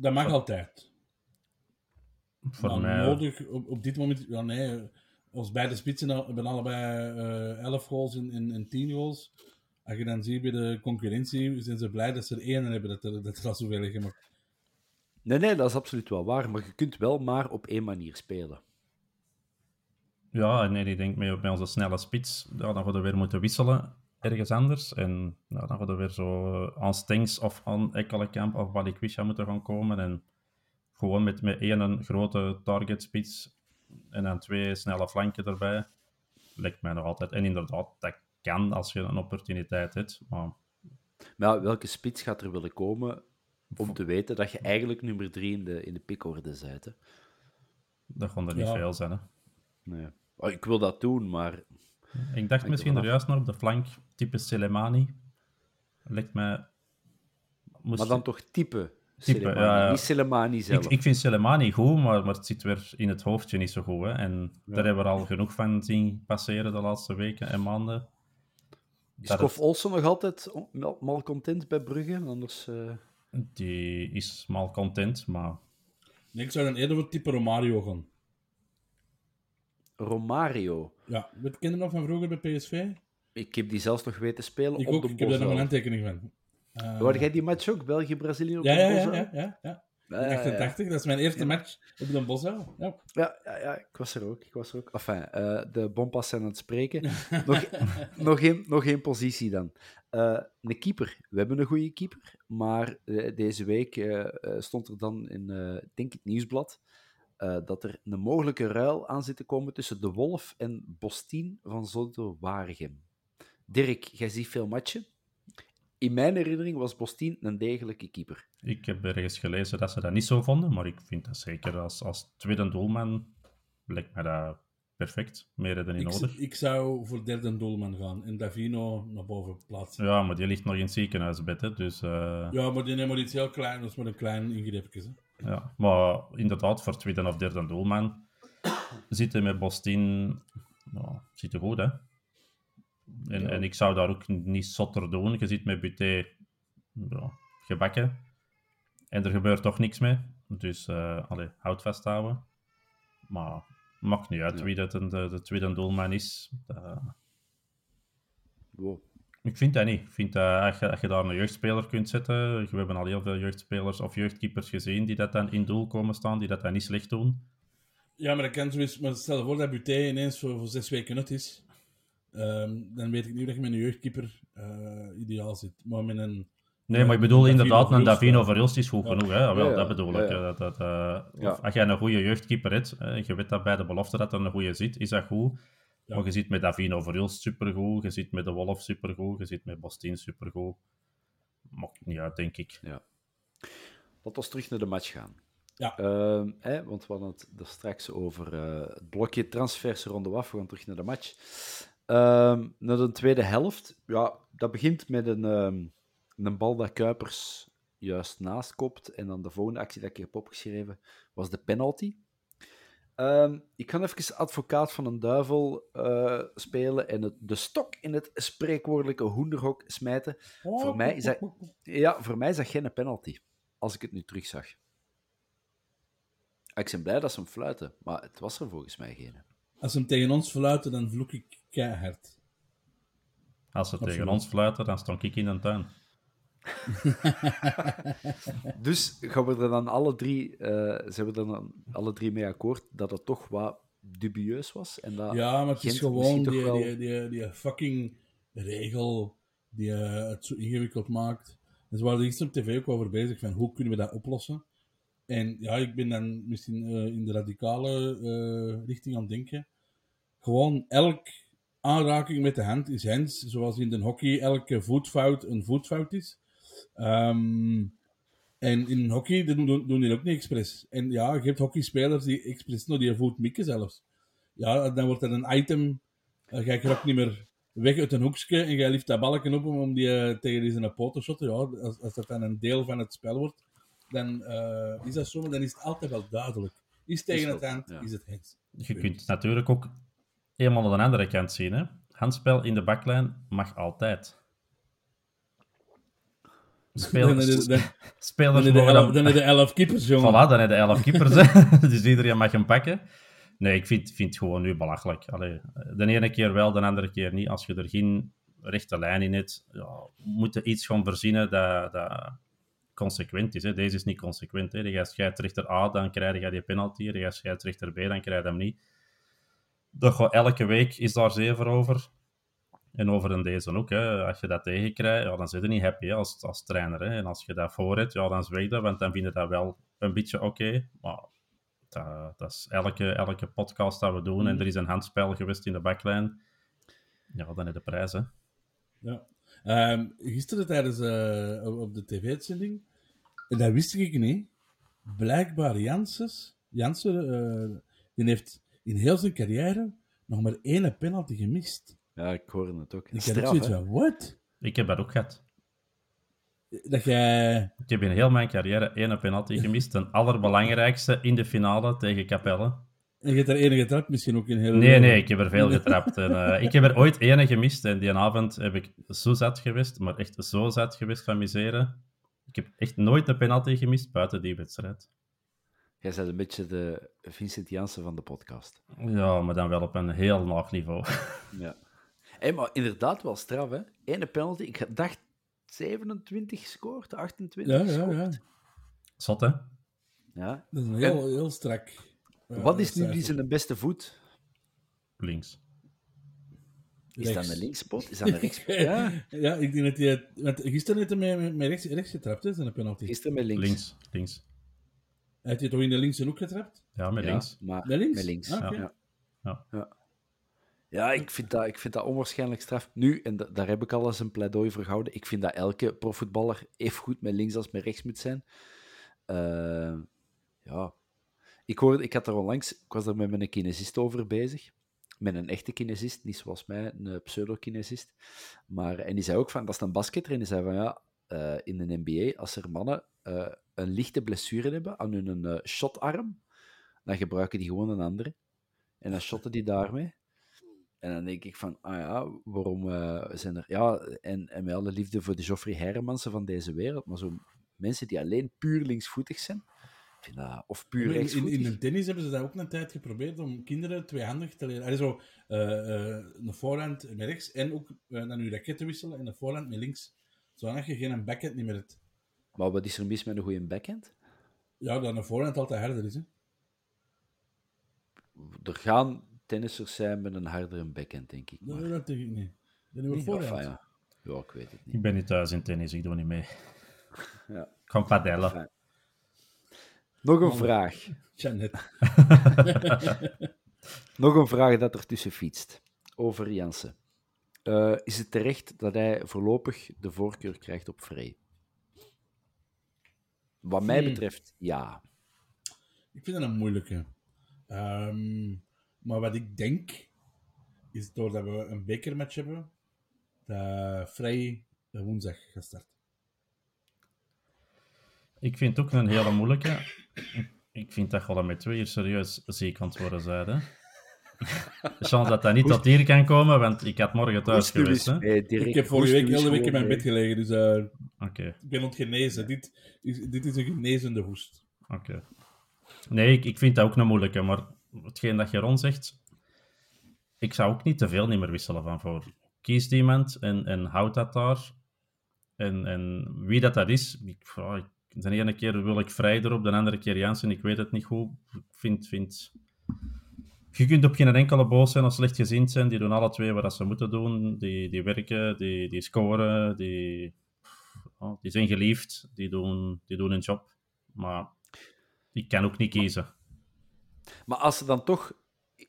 [SPEAKER 2] Dat mag altijd.
[SPEAKER 3] Voor mij...
[SPEAKER 2] Nodig op, op dit moment, ja nee. Ons beide spitsen hebben allebei uh, 11 goals en, en, en 10 goals. Als je dan ziet bij de concurrentie, zijn ze blij dat ze er één hebben dat er, dat er al zoveel liggen. Maar...
[SPEAKER 1] Nee, nee, dat is absoluut wel waar. Maar je kunt wel maar op één manier spelen.
[SPEAKER 3] Ja, en nee, ik denk met, met onze snelle spits, ja, dan gaan we weer moeten wisselen ergens anders. En nou, dan gaan we weer zo aan Stengs of aan Ekkelenkamp of Balikwisha moeten gaan komen. En gewoon met, met één grote target spits en dan twee snelle flanken erbij. Lijkt mij nog altijd. En inderdaad, dat kan als je een opportuniteit hebt. Maar,
[SPEAKER 1] maar welke spits gaat er willen komen om te weten dat je eigenlijk nummer drie in de, in de pickorde bent? Hè?
[SPEAKER 3] Dat gaan er niet ja. veel zijn. Hè?
[SPEAKER 1] Nee. Oh, ik wil dat doen, maar
[SPEAKER 3] ik dacht misschien er juist nog op de flank, type Selemani. Lijkt mij...
[SPEAKER 1] Moest... Maar dan toch type,
[SPEAKER 3] type
[SPEAKER 1] Selemani,
[SPEAKER 3] ja,
[SPEAKER 1] niet Selemani zelf.
[SPEAKER 3] Ik, ik vind Selemani goed, maar, maar het zit weer in het hoofdje niet zo goed. Hè. En ja. daar hebben we al genoeg van zien passeren de laatste weken en maanden.
[SPEAKER 1] Is Kof
[SPEAKER 3] het-
[SPEAKER 1] Olsen nog altijd on- mal- malcontent bij Brugge? Anders, eh,
[SPEAKER 3] die is mal content, maar
[SPEAKER 2] Nee, ik zou dan eerder voor type Romario gaan.
[SPEAKER 1] Romario.
[SPEAKER 2] Ja, je nog van vroeger bij PSV?
[SPEAKER 1] Ik heb die zelfs nog weten spelen
[SPEAKER 2] Ik
[SPEAKER 1] op
[SPEAKER 2] ook,
[SPEAKER 1] de
[SPEAKER 2] ik heb daar nog een
[SPEAKER 1] Bosel.
[SPEAKER 2] handtekening van. Eh,
[SPEAKER 1] Hoorde jij die match ook? België-Brazilië op
[SPEAKER 2] ja,
[SPEAKER 1] de
[SPEAKER 2] ja, ja,
[SPEAKER 1] Bosel?
[SPEAKER 2] ja, ja, ja.
[SPEAKER 1] Ja, ja, ja.
[SPEAKER 2] 88, dat is mijn eerste match op de Bosuil. Ja.
[SPEAKER 1] Ja, ja, ja, ik was er ook. Ik was er ook. Enfin, eh, de bompas zijn aan het spreken. nog, nog, één, nog één positie dan. Eh, een keeper. We hebben een goede keeper, maar deze week stond er dan in, eh, ik denk het nieuwsblad, eh, dat er een mogelijke ruil aan zit te komen tussen De Wolf en Bostien van Zodo Waregem. Dirk, jij ziet veel matchen. In mijn herinnering was Bostien een degelijke keeper.
[SPEAKER 3] ik heb ergens gelezen dat ze dat niet zo vonden. Maar ik vind dat zeker als, als tweede doelman lijkt mij dat perfect. Meer dan niet
[SPEAKER 2] Ik,
[SPEAKER 3] nodig.
[SPEAKER 2] ik zou voor derde doelman gaan en Davino naar boven plaatsen.
[SPEAKER 3] Ja, maar die ligt nog in het ziekenhuisbed, hè, dus... eh,
[SPEAKER 2] Ja, maar die neemt maar iets heel klein, dat is maar een klein ingreepje.
[SPEAKER 3] Ja, maar inderdaad, voor tweede of derde doelman zitten met Bostin, zit er goed, hè. En, en ik zou daar ook niet zotter doen. Je zit met Buté ja, gebakken. En er gebeurt toch niks mee. Dus, eh allee, houd vasthouden. Maar maakt niet uit wie dat de, de tweede doelman is.
[SPEAKER 1] Wow.
[SPEAKER 3] Ik vind dat niet. Ik vind dat als je, als je daar een jeugdspeler kunt zetten, we hebben al heel veel jeugdspelers of jeugdkeepers gezien die dat dan in doel komen staan, die dat dan niet slecht doen.
[SPEAKER 2] Ja, maar dat kan zo eens. Maar stel voor dat Buté ineens voor, voor zes weken uit is. Ehm, dan weet ik niet dat je met een jeugdkeeper eh, ideaal zit. Maar met een...
[SPEAKER 3] Nee, maar ik bedoel
[SPEAKER 2] Davino
[SPEAKER 3] inderdaad, een Davino. Verhulst is goed
[SPEAKER 2] Ja.
[SPEAKER 3] genoeg. Hè? Ja, wel,
[SPEAKER 1] Ja,
[SPEAKER 3] dat bedoel
[SPEAKER 1] Ja,
[SPEAKER 3] ik.
[SPEAKER 1] ja.
[SPEAKER 3] hè. Dat, dat, eh, of Als jij een goede jeugdkeeper hebt, hè, je weet dat bij de belofte dat er een goede zit, is dat goed.
[SPEAKER 2] Ja.
[SPEAKER 3] Maar je zit met Davino Verhulst supergoed, je zit met de Wolf supergoed, je zit met Bostin supergoed. Maakt niet uit, denk ik.
[SPEAKER 1] Ja. Laten we terug naar de match gaan.
[SPEAKER 2] Ja.
[SPEAKER 1] Ehm, hè, want we hadden het er straks over eh, het blokje transfers ronde af. We gaan terug naar de match. Ehm, naar de tweede helft. Ja, dat begint met een, ehm, een bal dat Kuipers juist naast kopt. En dan de volgende actie dat ik heb opgeschreven was de penalty. Ehm, ik ga even advocaat van een duivel eh, spelen en het, de stok in het spreekwoordelijke hoenderhok smijten. Voor mij is dat, ja, voor mij is dat geen penalty, als ik het nu terugzag. Ik ben blij dat ze hem fluiten, maar het was er volgens mij geen.
[SPEAKER 2] Als ze hem tegen ons fluiten, dan vloek ik keihard.
[SPEAKER 3] Als ze tegen ons fluiten, dan stond ik in de tuin.
[SPEAKER 1] Dus gaan we er dan alle drie, eh, zijn we er dan alle drie mee akkoord dat het toch wat dubieus was? En dat
[SPEAKER 2] Ja, maar het is
[SPEAKER 1] Gent
[SPEAKER 2] gewoon die,
[SPEAKER 1] wel-
[SPEAKER 2] die, die, die fucking regel die eh, het zo ingewikkeld maakt. Dus we waren er gisteren op tv ook over bezig van hoe kunnen we dat oplossen. En ja, ik ben dan misschien eh, in de radicale richting aan het denken. Gewoon elk aanraking met de hand is hands, zoals in de hockey elke voetfout een voetfout is. Ehm, en in hockey doen, doen, doen die ook niet expres. En ja, je hebt hockeyspelers die expres nog die voet mikken zelfs. Ja, dan wordt er een item. Uh, jij krijgt niet meer weg uit een hoekje en jij lift dat balken op om, die eh, tegen die zijn poot te shotten. Ja, als, als dat dan een deel van het spel wordt, dan eh, is dat zo, maar dan is het altijd wel duidelijk. Is tegen
[SPEAKER 1] Is
[SPEAKER 2] het hand,
[SPEAKER 1] ja.
[SPEAKER 2] is het hands.
[SPEAKER 3] Je kunt het natuurlijk ook helemaal aan de andere kant zien. Hè? Handspel in de baklijn mag altijd.
[SPEAKER 2] Dan dan- dan
[SPEAKER 3] spelers
[SPEAKER 2] je de elf-
[SPEAKER 3] dan-
[SPEAKER 2] dan heb je de elf keepers, jongen.
[SPEAKER 3] Voilà, dan heb je elf keepers. dus iedereen mag hem pakken. Nee, ik vind, vind het gewoon nu belachelijk. Allee, de ene keer wel, de andere keer niet. Als je er geen rechte lijn in hebt, ja, moet je iets gaan verzinnen dat, dat consequent is. Hè. Deze is niet consequent. Hè. Je scheidsrechter A, dan krijg je die penalty. Je scheidsrechter B, dan krijg je hem niet. Dat elke week is daar zeven over. En over in deze ook. Hè. Als je dat tegenkrijgt, ja, dan zit je niet happy hè, als, als trainer. Hè. En als je dat voor hebt, ja, dan zweeg dat, want dan vind je dat wel een beetje oké. Maar dat, dat is elke, elke podcast dat we doen en er is een handspel geweest in de backlijn. Ja, dan je de prijs, hè.
[SPEAKER 2] Ja. Ehm, gisteren tijdens eh, op- de tv-uitzending, en dat wist ik niet, blijkbaar Janssens, Janssen, eh, die heeft in heel zijn carrière nog maar één penalty gemist.
[SPEAKER 1] Ja, ik hoorde het ook.
[SPEAKER 2] Ik
[SPEAKER 1] Straf,
[SPEAKER 2] zoiets
[SPEAKER 1] hè?
[SPEAKER 2] van, what?
[SPEAKER 3] Ik heb dat ook gehad.
[SPEAKER 2] Dat jij...
[SPEAKER 3] Ik heb in heel mijn carrière één penalty gemist. Ten allerbelangrijkste in de finale tegen Capelle.
[SPEAKER 2] En je hebt er enige getrapt, misschien ook in heel...
[SPEAKER 3] Nee, nee, ik heb er veel getrapt. En, eh, ik heb er ooit ene gemist en die avond heb ik zo zat geweest, maar echt zo zat geweest van miseren. Ik heb echt nooit een penalty gemist buiten die wedstrijd.
[SPEAKER 1] Jij bent een beetje de Vincent Janssen van de podcast.
[SPEAKER 3] Ja, maar dan wel op een heel laag niveau.
[SPEAKER 1] Ja. Hey, maar inderdaad wel straf, hè? Ene penalty. Ik dacht 27 gescoord, 28
[SPEAKER 2] Ja, ja,
[SPEAKER 1] gescoord.
[SPEAKER 2] ja.
[SPEAKER 3] Zot, hè?
[SPEAKER 1] Ja.
[SPEAKER 2] Dat is een heel, heel strak...
[SPEAKER 1] Wat is nu die zijn beste voet?
[SPEAKER 3] Links.
[SPEAKER 1] Is dat
[SPEAKER 2] Rechts.
[SPEAKER 1] een linkspot? Is dat een rechtspot? Ja,
[SPEAKER 2] ja, ik denk dat hij... Want gisteren heeft hij met, rechts, rechts getrapt, hè, zijn penalty.
[SPEAKER 1] gisteren met links.
[SPEAKER 3] Links. Links.
[SPEAKER 2] Heeft hij toch in de linkse hoek getrapt?
[SPEAKER 3] Ja, met
[SPEAKER 1] Ja,
[SPEAKER 3] links.
[SPEAKER 1] maar
[SPEAKER 2] Met links?
[SPEAKER 1] Met links.
[SPEAKER 2] Ah,
[SPEAKER 1] ja.
[SPEAKER 3] Ja.
[SPEAKER 1] Ja. Ik vind, dat, ik vind dat onwaarschijnlijk straf. Nu, en da- daar heb ik al eens een pleidooi voor gehouden, ik vind dat elke profvoetballer even goed met links als met rechts moet zijn. Eh, ja. Ik, hoorde, ik had er onlangs, ik was er met mijn kinesist over bezig. Met een echte kinesist, niet zoals mij, een eh, pseudo-kinesist. Maar, en die zei ook van, dat is een basketter. En die zei van, ja, eh, in de NBA, als er mannen een lichte blessure hebben aan hun shotarm, dan gebruiken die gewoon een andere. En dan shotten die daarmee. En dan denk ik van, ah ja, waarom eh, zijn er... Ja, en, en met alle liefde voor de Geoffrey Hermansen van deze wereld, maar zo mensen die alleen puur linksvoetig zijn, vind dat, of puur
[SPEAKER 2] In, in,
[SPEAKER 1] rechtsvoetig.
[SPEAKER 2] in de tennis hebben ze dat ook een tijd geprobeerd om kinderen tweehandig te leren. Allee, zo, eh, eh, een voorhand met rechts en ook dan je raket te wisselen en een voorhand met links. Zodat je geen backhand niet meer hebt.
[SPEAKER 1] Maar wat is er mis met een goede backhand?
[SPEAKER 2] Ja, dat een voorhand altijd harder is. Hè?
[SPEAKER 1] Er gaan tennissers zijn met een hardere backhand, denk ik. Maar,
[SPEAKER 2] Dat, dat denk ik niet. Dat
[SPEAKER 1] Nee, enfin, ja. ja, ik weet het niet.
[SPEAKER 3] Ik ben niet thuis in tennis, ik doe niet mee.
[SPEAKER 1] Ja.
[SPEAKER 3] Ik ga padellen.
[SPEAKER 1] Fijn. Nog een vraag.
[SPEAKER 2] Janet.
[SPEAKER 1] Nog een vraag dat er tussen fietst. Over Jansen. Eh, is het terecht dat hij voorlopig de voorkeur krijgt op Frey? Wat mij
[SPEAKER 2] Hmm.
[SPEAKER 1] betreft, ja.
[SPEAKER 2] Ik vind dat een moeilijke. Ehm, maar wat ik denk, is doordat we een bekermatch hebben, dat Vrij woensdag gaat starten.
[SPEAKER 3] Ik vind het ook een hele moeilijke. Ik- vind dat gewoon met twee hier serieus ziek aan het worden zijn. Hè? De chance dat dat niet tot hier kan komen, want ik had morgen thuis geweest. Hè?
[SPEAKER 2] ik heb vorige week hele week in mijn bed gelegen, dus eh,
[SPEAKER 3] Oké,
[SPEAKER 2] ik ben ontgenezen. Dit is, dit is een genezende hoest.
[SPEAKER 3] oké. Nee, ik, ik vind dat ook een moeilijke, maar hetgeen dat Geron zegt, ik zou ook niet te veel meer wisselen van voor. Kies iemand en, en houd dat daar. En, en wie dat, dat is, ik, ja, ik- de ene keer wil ik vrij erop, de andere keer Jansen, ik weet het niet. Ik vind, vind... Je kunt op geen enkele boos zijn of slechtgezind zijn. Die doen alle twee wat ze moeten doen. Die, die werken, die, die scoren, die, ja, die zijn geliefd, die doen, die doen hun job. Maar ik kan ook niet kiezen.
[SPEAKER 1] Maar als ze dan toch...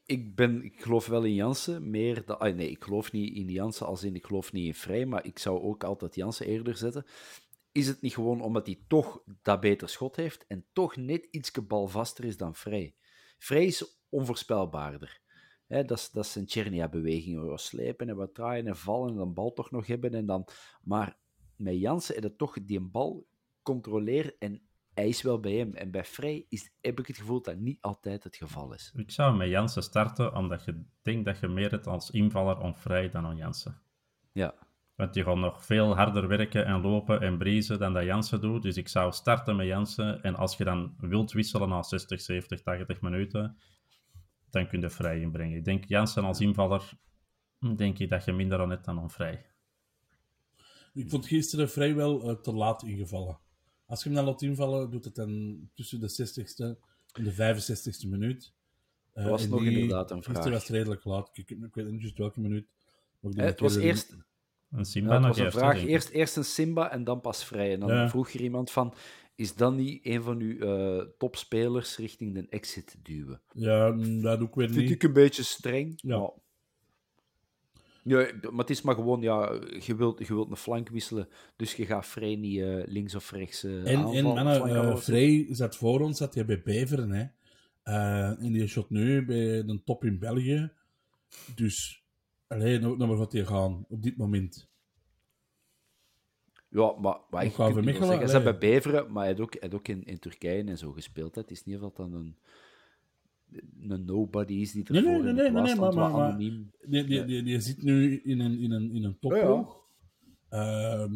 [SPEAKER 1] Ik, ben, ik geloof wel in Jansen, meer ah, nee, ik geloof niet in Jansen als in ik geloof niet in Vrij, maar ik zou ook altijd Jansen eerder zetten. Is het niet gewoon omdat hij toch dat beter schot heeft en toch net iets balvaster is dan Vrij? Vrij is onvoorspelbaarder. Dat, is, dat is een Chernia-beweging. Wat slepen en wat draaien en vallen en dan bal toch nog hebben. En dan... Maar met Jansen is het toch die een bal controleren en hij is wel bij hem. En bij Vrij is, heb ik het gevoel dat niet altijd het geval is.
[SPEAKER 3] Ik zou met Jansen starten, omdat je denkt dat je meer hebt als invaller om vrij dan aan Jansen.
[SPEAKER 1] Ja.
[SPEAKER 3] Want die gaat nog veel harder werken en lopen en briezen dan dat Jansen doet. Dus ik zou starten met Jansen. En als je dan wilt wisselen na 60, 70, 80 minuten, dan kun je vrij inbrengen. Ik denk Jansen als invaller, hm, denk ik dat je minder aan hebt dan aan vrij.
[SPEAKER 2] Ik vond gisteren vrijwel eh, te laat ingevallen. Als je hem dan laat invallen, doet het dan tussen de 60ste en de 65ste minuut. Eh,
[SPEAKER 1] Dat was
[SPEAKER 2] en
[SPEAKER 1] nog
[SPEAKER 2] die-
[SPEAKER 1] inderdaad een
[SPEAKER 2] Gisteren
[SPEAKER 1] vraag.
[SPEAKER 2] was het redelijk laat. Ik, ik, weet niet juist welke minuut.
[SPEAKER 1] het was
[SPEAKER 2] er-
[SPEAKER 1] eerst,
[SPEAKER 3] Een Simba
[SPEAKER 1] ja, het was een
[SPEAKER 3] eerst,
[SPEAKER 1] vraag. Eerst, eerst een Simba en dan pas Vrij. En dan
[SPEAKER 2] Ja.
[SPEAKER 1] vroeg er iemand van, is dat niet een van uw eh, topspelers richting de exit duwen?
[SPEAKER 2] Ja, mm, dat doe ik weer
[SPEAKER 1] Vind
[SPEAKER 2] niet.
[SPEAKER 1] ik een beetje streng.
[SPEAKER 2] Ja.
[SPEAKER 1] Maar... Ja, maar het is maar gewoon, ja, je wilt, je wilt een flank wisselen, dus je gaat Vrij niet eh, links of rechts eh
[SPEAKER 2] En, en
[SPEAKER 1] aanvallen,
[SPEAKER 2] mannen,
[SPEAKER 1] flank
[SPEAKER 2] eh. Vrij zat voor ons, zat hij bij Beveren. Hè. En die shot nu bij de top in België. Dus, alleen nog maar wat hij gaan op dit moment.
[SPEAKER 1] Ja, maar,
[SPEAKER 2] Vermichelen,
[SPEAKER 1] wel zeggen, ze
[SPEAKER 2] allee.
[SPEAKER 1] hebben bij Beveren, maar hij heeft ook, hij ook in, in Turkije en zo gespeeld. hè. Het is niet dat dan een... een nobody is die
[SPEAKER 2] Nee,
[SPEAKER 1] ervoor
[SPEAKER 2] nee, nee, nee, nee,
[SPEAKER 1] stond,
[SPEAKER 2] maar- maar-
[SPEAKER 1] anoniem.
[SPEAKER 2] Die, die,
[SPEAKER 1] Ja.
[SPEAKER 2] die, die zit nu in een, in een, in een topploeg. Ehm,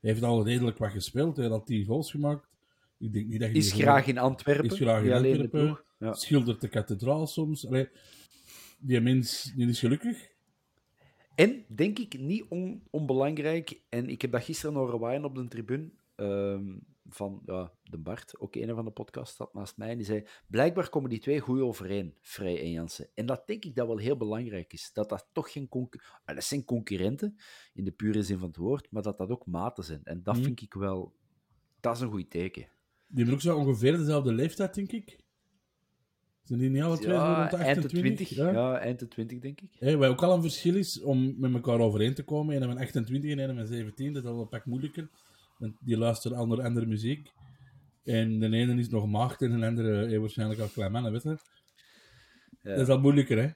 [SPEAKER 2] hij heeft al redelijk wat gespeeld. Hij had 10 goals gemaakt. Ik denk niet dat je
[SPEAKER 1] Is graag in Antwerpen,
[SPEAKER 2] is graag in Antwerpen.
[SPEAKER 1] Ja.
[SPEAKER 2] Schildert de kathedraal soms. Allee, die mens die is gelukkig.
[SPEAKER 1] En, denk ik, niet on- onbelangrijk, en ik heb dat gisteren horen waaien op de tribune, ehm, van ja, de Bart, ook een van de podcast, staat naast mij, en die zei, blijkbaar komen die twee goed overeen, Vrij en Jansen. En dat denk ik dat wel heel belangrijk is, dat dat toch geen concurrenten... Dat zijn concurrenten, in de pure zin van het woord, maar dat dat ook maten zijn. En dat
[SPEAKER 2] Mhm.
[SPEAKER 1] vind ik wel... Dat is een goed teken.
[SPEAKER 2] Die hebben ook zo ongeveer dezelfde leeftijd, denk ik. Zijn die niet alle twee
[SPEAKER 1] Ja,
[SPEAKER 2] rond de
[SPEAKER 1] eind de
[SPEAKER 2] 28?
[SPEAKER 1] 20, ja. eind de 20, denk ik.
[SPEAKER 2] Hé, wat ook al een verschil is om met elkaar overeen te komen. Een met 28 en met 17, dat is al een pak moeilijker. Die luisteren andere, andere muziek. En de ene is nog maagd en de andere heeft waarschijnlijk al klein mannen, weet je.
[SPEAKER 1] Ja.
[SPEAKER 2] Dat is al moeilijker, hè.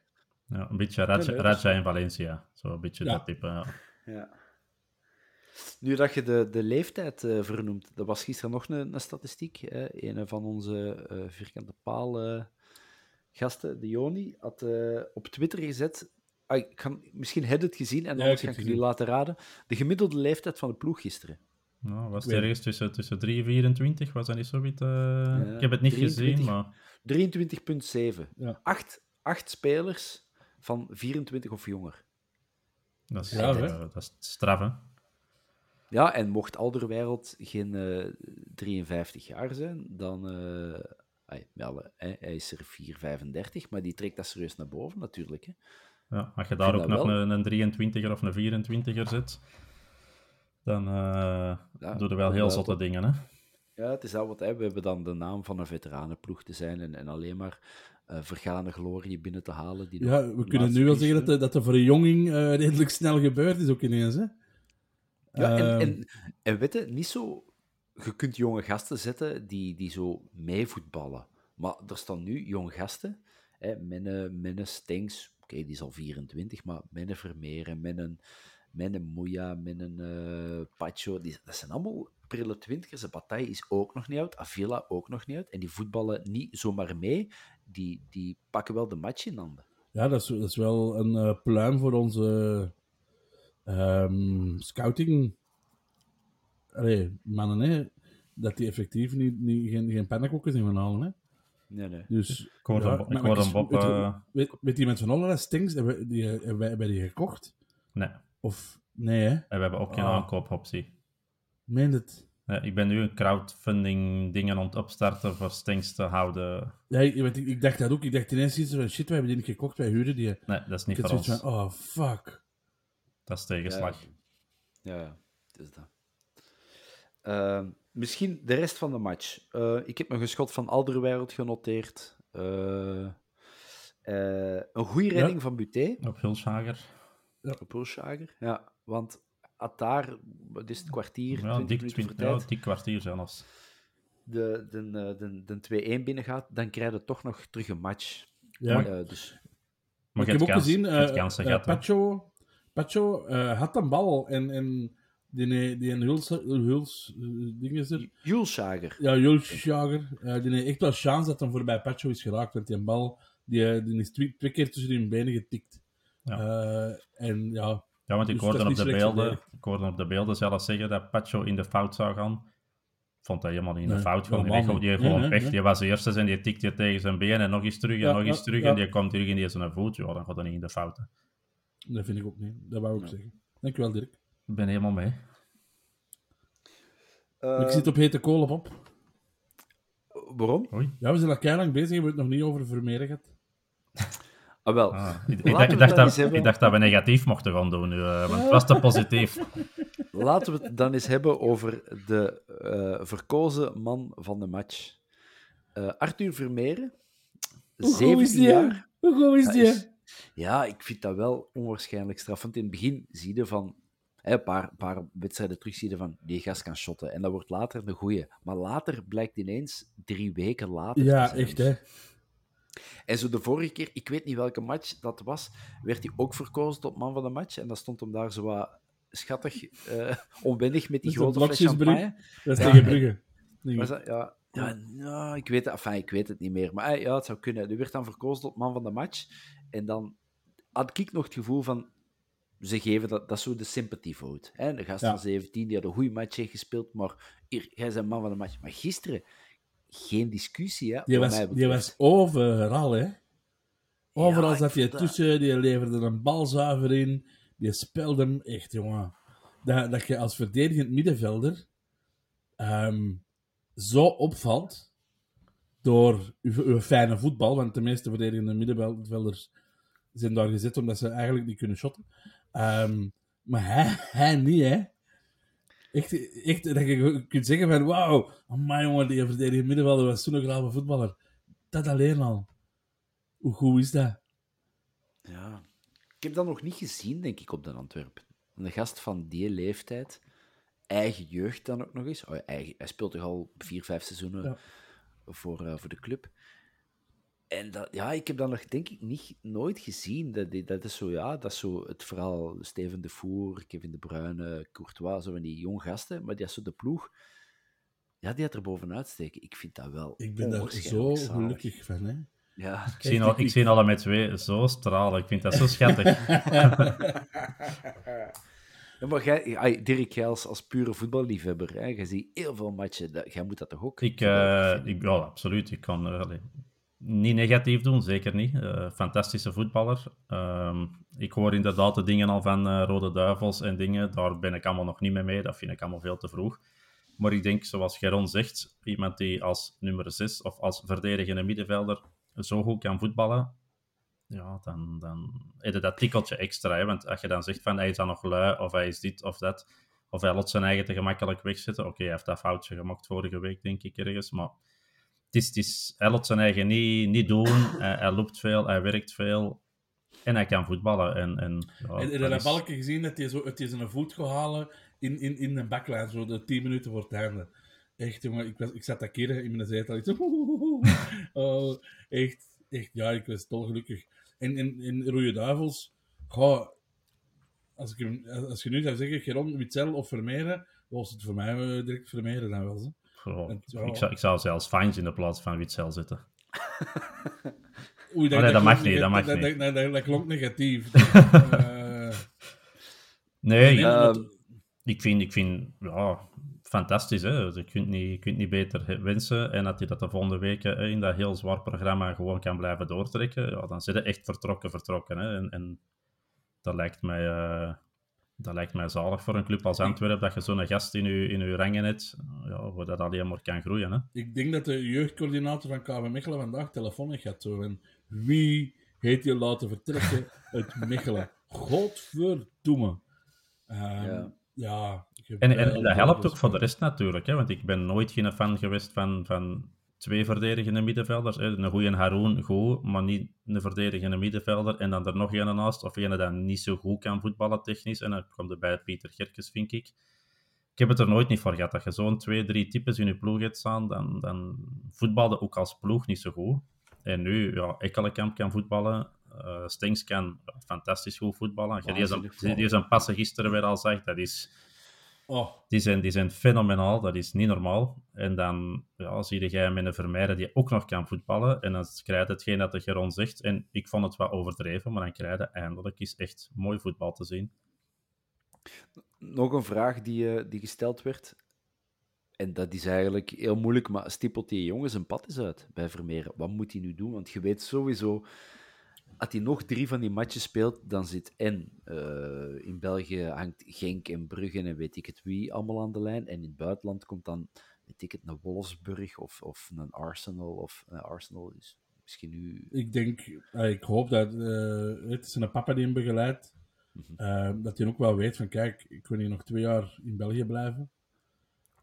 [SPEAKER 3] Ja, een beetje Raja, Raja in Valencia. Zo een beetje
[SPEAKER 2] Ja.
[SPEAKER 3] dat type, ja.
[SPEAKER 1] Ja. Nu dat je de, de leeftijd eh, vernoemt, dat was gisteren nog een, een statistiek. Hè. Een van onze eh, vierkante paal eh, gasten, de Joni, had eh, op Twitter gezet. Ah, ik kan, misschien heb je het gezien en
[SPEAKER 2] Ja,
[SPEAKER 1] anders
[SPEAKER 2] ik heb
[SPEAKER 1] ga ik
[SPEAKER 2] het
[SPEAKER 1] jullie laten raden. De gemiddelde leeftijd van de ploeg gisteren.
[SPEAKER 3] Nou, was het ergens tussen, tussen 3 en 24? Was dat niet zoiets? eh, ik heb het niet
[SPEAKER 1] 23.
[SPEAKER 3] gezien, maar
[SPEAKER 1] 23,7.
[SPEAKER 2] Ja.
[SPEAKER 1] Acht, acht spelers van 24 of jonger.
[SPEAKER 3] dat is,
[SPEAKER 2] Ja,
[SPEAKER 3] dat is straf, hè?
[SPEAKER 1] Ja, en mocht Alderwereld geen eh 53 jaar zijn, dan... eh, ai, wel, hè, hij is er 4,35, maar die trekt dat serieus naar boven natuurlijk. Hè.
[SPEAKER 3] Ja, als je daar ook nog
[SPEAKER 1] wel.
[SPEAKER 3] een, een 23er of een 24er zet, dan eh
[SPEAKER 1] Ja,
[SPEAKER 3] doe je wel heel zotte
[SPEAKER 1] dat-
[SPEAKER 3] dingen, hè?
[SPEAKER 1] Ja, het is al wat. Hè. We hebben dan de naam van een veteranenploeg te zijn en, en alleen maar eh, vergane glorie binnen te halen. Die
[SPEAKER 2] Ja, we kunnen nu wel zeggen dat de, dat de verjonging eh, redelijk snel gebeurd is, ook ineens, hè.
[SPEAKER 1] Ja, en,
[SPEAKER 2] Ehm,
[SPEAKER 1] en, en weet je, niet zo... Je kunt jonge gasten zetten die, die zo meevoetballen. Maar er staan nu jonge gasten, hè, Menne, Menne Stengs, oké, die is al 24, maar Menne Vermeeren, Menne, Menne Moeja, Menne eh Pacho, die, dat zijn allemaal prille twintigers. Bataille is ook nog niet oud, Avila ook nog niet oud. En die voetballen niet zomaar mee, die, die pakken wel de match in handen.
[SPEAKER 2] Ja, dat is, dat is wel een eh, pluim voor onze ehm, scouting. Allee, mannen, hè. Dat die effectief niet, niet, geen, geen pannenkoeken zijn gaan halen, hè.
[SPEAKER 1] Nee, nee.
[SPEAKER 2] Dus,
[SPEAKER 3] Ik
[SPEAKER 2] ja,
[SPEAKER 3] hem Bob,
[SPEAKER 2] weet je-
[SPEAKER 3] eh,
[SPEAKER 2] Weet, weet iemand van Holland Stings, hebben, we- die, hebben, wij, hebben die gekocht?
[SPEAKER 3] Nee,
[SPEAKER 2] Of, nee hè?
[SPEAKER 3] en we hebben ook geen
[SPEAKER 2] Ah.
[SPEAKER 3] aankoopoptie.
[SPEAKER 2] Meen het?
[SPEAKER 3] Ja, ik ben nu een crowdfunding dingen aan het opstarten voor Stinks te houden.
[SPEAKER 2] Ja, ik, weet- ik, ik dacht dat ook. Ik dacht ineens iets van, shit, wij hebben die niet gekocht, wij huren die.
[SPEAKER 3] Nee, dat is
[SPEAKER 2] Ik
[SPEAKER 3] niet voor ons.
[SPEAKER 2] van, oh, fuck.
[SPEAKER 3] Dat is tegenslag.
[SPEAKER 1] Ja, ja, het is dat. Ehm, misschien de rest van de match. Eh, ik heb nog een schot van Alderweireld genoteerd. Eh, eh, een goede redding van Buté
[SPEAKER 3] Op Hulshager.
[SPEAKER 1] Op Hulschager. Ja, want had daar, wat is het, kwartier,
[SPEAKER 3] Ja,
[SPEAKER 1] 20
[SPEAKER 3] dik,
[SPEAKER 1] minuten voor
[SPEAKER 3] 20, ja, dik kwartier zelfs.
[SPEAKER 1] de, de, eh, de, de 2-1 binnengaat, dan krijg je toch nog terug een match.
[SPEAKER 2] Ja.
[SPEAKER 1] Eh, dus,
[SPEAKER 3] Maar
[SPEAKER 2] ik heb ook
[SPEAKER 3] kans-
[SPEAKER 2] gezien,
[SPEAKER 3] kansen gehad, hè.
[SPEAKER 2] Pacho, Pacho eh, had een bal en, en die, die een Huls, Huls ding is er.
[SPEAKER 1] Hulschager.
[SPEAKER 2] Ja, Jules Jager. eh, die heeft echt wel chance dat hem voorbij Pacho is geraakt, want die een bal die, die is twee, twee keer tussen hun benen getikt.
[SPEAKER 3] Ja.
[SPEAKER 2] Eh, en ja,
[SPEAKER 3] Ja, want ik
[SPEAKER 2] Dus
[SPEAKER 3] hoorde,
[SPEAKER 2] dat
[SPEAKER 3] op de beelden, ik hoorde op de beelden zelfs zeggen dat Pacho in de fout zou gaan. Vond hij helemaal niet in de
[SPEAKER 2] Nee,
[SPEAKER 3] fout. Gewoon, die, gewoon
[SPEAKER 2] Nee, nee.
[SPEAKER 3] Die was de eerste en die tikte tegen zijn been en nog eens terug en
[SPEAKER 2] Ja,
[SPEAKER 3] nog eens
[SPEAKER 2] ja,
[SPEAKER 3] terug.
[SPEAKER 2] ja.
[SPEAKER 3] En die komt terug in die zijn voet. Ja, dan gaat hij niet in de fouten.
[SPEAKER 2] dat vind ik ook niet. Dat wou ik zeggen. Dankjewel, Dirk.
[SPEAKER 3] Ik ben helemaal mee.
[SPEAKER 1] Eh,
[SPEAKER 2] ik zit op hete kolen op.
[SPEAKER 1] Waarom?
[SPEAKER 3] Oei.
[SPEAKER 2] Ja, we zijn al keihard bezig, we hebben het nog niet over Vermeeren gehad.
[SPEAKER 1] Ah, wel.
[SPEAKER 3] Ah, ik, dacht, dat, ik dacht dat we negatief mochten gaan doen nu, eh, want het was te positief.
[SPEAKER 1] Laten we het dan eens hebben over de eh, verkozen man van de match. Eh, Arthur Vermeeren, 17 jaar.
[SPEAKER 2] Hoe goed is die?
[SPEAKER 1] is- ja, ik vind dat wel onwaarschijnlijk straffend. In het begin zie je van... hè, Een paar, paar wedstrijden terug zie je van, die gast kan shotten. En dat wordt later een goeie. Maar later blijkt ineens, drie weken later... te
[SPEAKER 2] Ja,
[SPEAKER 1] zijn.
[SPEAKER 2] echt hè.
[SPEAKER 1] En zo de vorige keer, ik weet niet welke match dat was, werd hij ook verkozen tot man van de match. En dan stond hem daar zo wat schattig, eh onwennig met die
[SPEAKER 2] Met
[SPEAKER 1] grote fles champagne.
[SPEAKER 2] Dat is
[SPEAKER 1] Ja,
[SPEAKER 2] tegen
[SPEAKER 1] en-
[SPEAKER 2] Brugge.
[SPEAKER 1] Was dat, ja. Ja, nou, ik, weet, enfin, ik weet het niet meer. Maar eh, ja, het zou kunnen. Die werd dan verkozen tot man van de match. En dan had ik nog het gevoel van... Ze geven dat, dat is zo de sympathy vote. Hè? De gast
[SPEAKER 2] Ja.
[SPEAKER 1] van 17, die had een goede match gespeeld. Maar hier, jij bent man van de match. Maar gisteren, geen discussie. Hè,
[SPEAKER 2] Die was, die was overal, hè. Overal
[SPEAKER 1] Ja,
[SPEAKER 2] zat
[SPEAKER 1] dat-
[SPEAKER 2] tussen, die leverde een bal zuiver in, die speelde hem echt, jongen. Dat, dat je als verdedigend middenvelder ehm, zo opvalt door uw, uw fijne voetbal, want de meeste verdedigende middenvelders zijn daar gezet omdat ze eigenlijk niet kunnen shotten. Ehm, maar hij, hij niet, hè. Echt, echt dat je kunt zeggen van, wauw, amai jongen, die verdedigende middenvelder was zo'n grave voetballer. Dat alleen al. Hoe goed is dat?
[SPEAKER 1] Ja. Ik heb dat nog niet gezien, denk ik, op de Antwerpen. Een gast van die leeftijd, eigen jeugd dan ook nog eens. Oh, eigen, hij speelt toch al vier, vijf seizoenen
[SPEAKER 2] Ja.
[SPEAKER 1] voor, eh, voor de club. En dat, ja, ik heb dat nog, denk ik, niet, nooit gezien. Dat, dat is zo, ja, dat is zo het verhaal Steven de Voer, Kevin de Bruyne, Courtois, zo van die jong gasten. Maar die had zo de ploeg, ja, die had er bovenuit steken. Ik vind dat wel
[SPEAKER 2] Ik ben daar zo
[SPEAKER 1] zalig.
[SPEAKER 2] gelukkig van, hè.
[SPEAKER 1] Ja,
[SPEAKER 3] Ik zie, al, ik zie alle met twee zo stralen. Ik vind dat zo schattig.
[SPEAKER 1] Ja, maar jij, ai, Dirk Gijls als pure voetballiefhebber, hè, jij ziet heel veel matchen. Dat, jij moet dat toch ook?
[SPEAKER 3] Ik, eh, ik, ja, absoluut. Ik kan eh, niet negatief doen, zeker niet. Eh, fantastische voetballer. Ehm, ik hoor inderdaad de dingen al van eh, Rode Duivels en dingen. Daar ben ik allemaal nog niet mee mee. Dat vind ik allemaal veel te vroeg. Maar ik denk, zoals Geron zegt, iemand die als nummer 6 of als verdedigende middenvelder zo goed kan voetballen, ja, dan, dan heb je dat tikkeltje extra. Want als je dan zegt van hij is dan nog lui, of hij is dit of dat, of hij laat zijn eigen te gemakkelijk wegzetten. Oké, hij heeft dat foutje gemaakt vorige week, denk ik ergens, maar het is, het is, hij laat zijn eigen niet, niet doen. hij, hij loopt veel, hij werkt veel en hij kan voetballen. En, en, ja,
[SPEAKER 2] En heb je
[SPEAKER 3] dat is-
[SPEAKER 2] balkje gezien dat hij zo, het is een voet gaat halen in, in, in de baklijn, zo de 10 minuten voor het einde. Echt, jongen, ik, was, ik zat dat keer in mijn zetel. Ik zo, oh, echt, echt, ja, ik was dolgelukkig. En in, in Rode Duivels, goh, als, ik, als je nu zou zeggen, Geron, Witzel of Vermeeren, was het voor mij eh, direct Vermeeren dan wel. Zo.
[SPEAKER 3] Ik, zou, ik zou zelfs Fines in de plaats van Witzel zetten.
[SPEAKER 2] Oei,
[SPEAKER 3] Oh, nee, dat mag niet, dat mag
[SPEAKER 2] dat,
[SPEAKER 3] niet.
[SPEAKER 2] Dat, dat, dat klonk negatief. Eh,
[SPEAKER 3] Nee,
[SPEAKER 2] nee,
[SPEAKER 3] ik-
[SPEAKER 2] dat-
[SPEAKER 3] vind, ik vind ja, fantastisch. Hè? Je, kunt niet, je kunt niet beter wensen. En dat je dat de volgende weken eh, in dat heel zwaar programma gewoon kan blijven doortrekken, ja, dan zit je echt vertrokken, vertrokken. Hè? En, en dat, lijkt mij, eh, dat lijkt mij zalig voor een club als Antwerpen, dat je zo'n gast in je, in je rangen hebt, ja, waar dat alleen maar kan groeien. Hè?
[SPEAKER 2] Ik denk dat de jeugdcoördinator van KV Mechelen vandaag telefoon gaat zo. En wie heeft je laten vertrekken uit Mechelen? Godverdomme. Ehm,
[SPEAKER 1] Ja.
[SPEAKER 2] ja.
[SPEAKER 3] En, en dat helpt ook voor de rest natuurlijk, hè? want ik ben nooit geen fan geweest van, van twee verdedigende middenvelders. Een goede Haroon, goed, maar niet een verdedigende middenvelder. En dan er nog een naast, of een dat niet zo goed kan voetballen technisch. En dan komt er bij Pieter Gerkes, vind ik. Ik heb het er nooit niet voor gehad. Dat je zo'n twee, drie types in je ploeg hebt staan, dan, dan voetbalde ook als ploeg niet zo goed. En nu, ja, Ekkelenkamp kan voetballen. eh Stenks kan fantastisch goed voetballen. Je die zijn- die zijn passen gisteren weer al zag, dat is...
[SPEAKER 2] Oh,
[SPEAKER 3] Die zijn, die zijn fenomenaal, dat is niet normaal. En dan ja, zie je met een Vermeijden die ook nog kan voetballen. En dan krijg je hetgeen dat de Geron zegt. En ik vond het wat overdreven, maar dan krijg je eindelijk eens echt mooi voetbal te zien.
[SPEAKER 1] Nog een vraag die, eh, die gesteld werd. En dat is eigenlijk heel moeilijk, maar stippelt die jongen zijn pad eens uit bij Vermeeren. Wat moet hij nu doen? Want je weet sowieso, als hij nog drie van die matches speelt, dan zit en eh, in België hangt Genk en Brugge en weet ik het wie allemaal aan de lijn. En in het buitenland komt dan, weet ik het, een Wolfsburg of, of een Arsenal. Of eh, Arsenal is misschien nu...
[SPEAKER 2] ik denk, eh, ik hoop dat eh, het is een papa die hem begeleidt. eh, dat hij ook wel weet van, kijk, ik wil hier nog twee jaar in België blijven.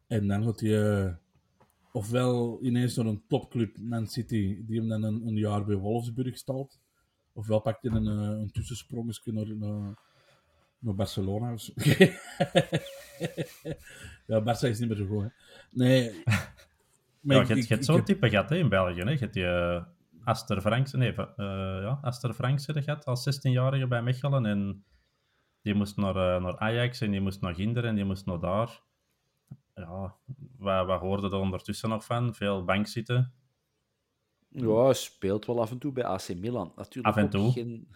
[SPEAKER 2] En dan gaat hij ofwel ineens naar een topclub, Man City, die hem dan een, een jaar bij Wolfsburg stalt. Ofwel pakt hij een, eh, een tussensprongetje naar, naar, naar Barcelona. of zo. ja, Barça is niet meer zo goed, hè. Nee. Maar
[SPEAKER 3] ja,
[SPEAKER 2] ik-
[SPEAKER 3] je, hebt-
[SPEAKER 2] ik-
[SPEAKER 3] je hebt
[SPEAKER 2] ik
[SPEAKER 3] zo'n
[SPEAKER 2] heb-
[SPEAKER 3] type gehad hè, in België. Hè. Je hebt die eh, Aster Franksen, nee, eh, ja, Aster Franksen gehad als 16-jarige bij Mechelen. En die moest naar, naar Ajax en die moest naar Ginder en die moest naar daar. ja, wat, wat hoorde er ondertussen nog van? Veel bank zitten.
[SPEAKER 1] Ja, hij speelt wel af en toe bij AC Milan. Natuurlijk
[SPEAKER 3] Af en toe.
[SPEAKER 1] Geen...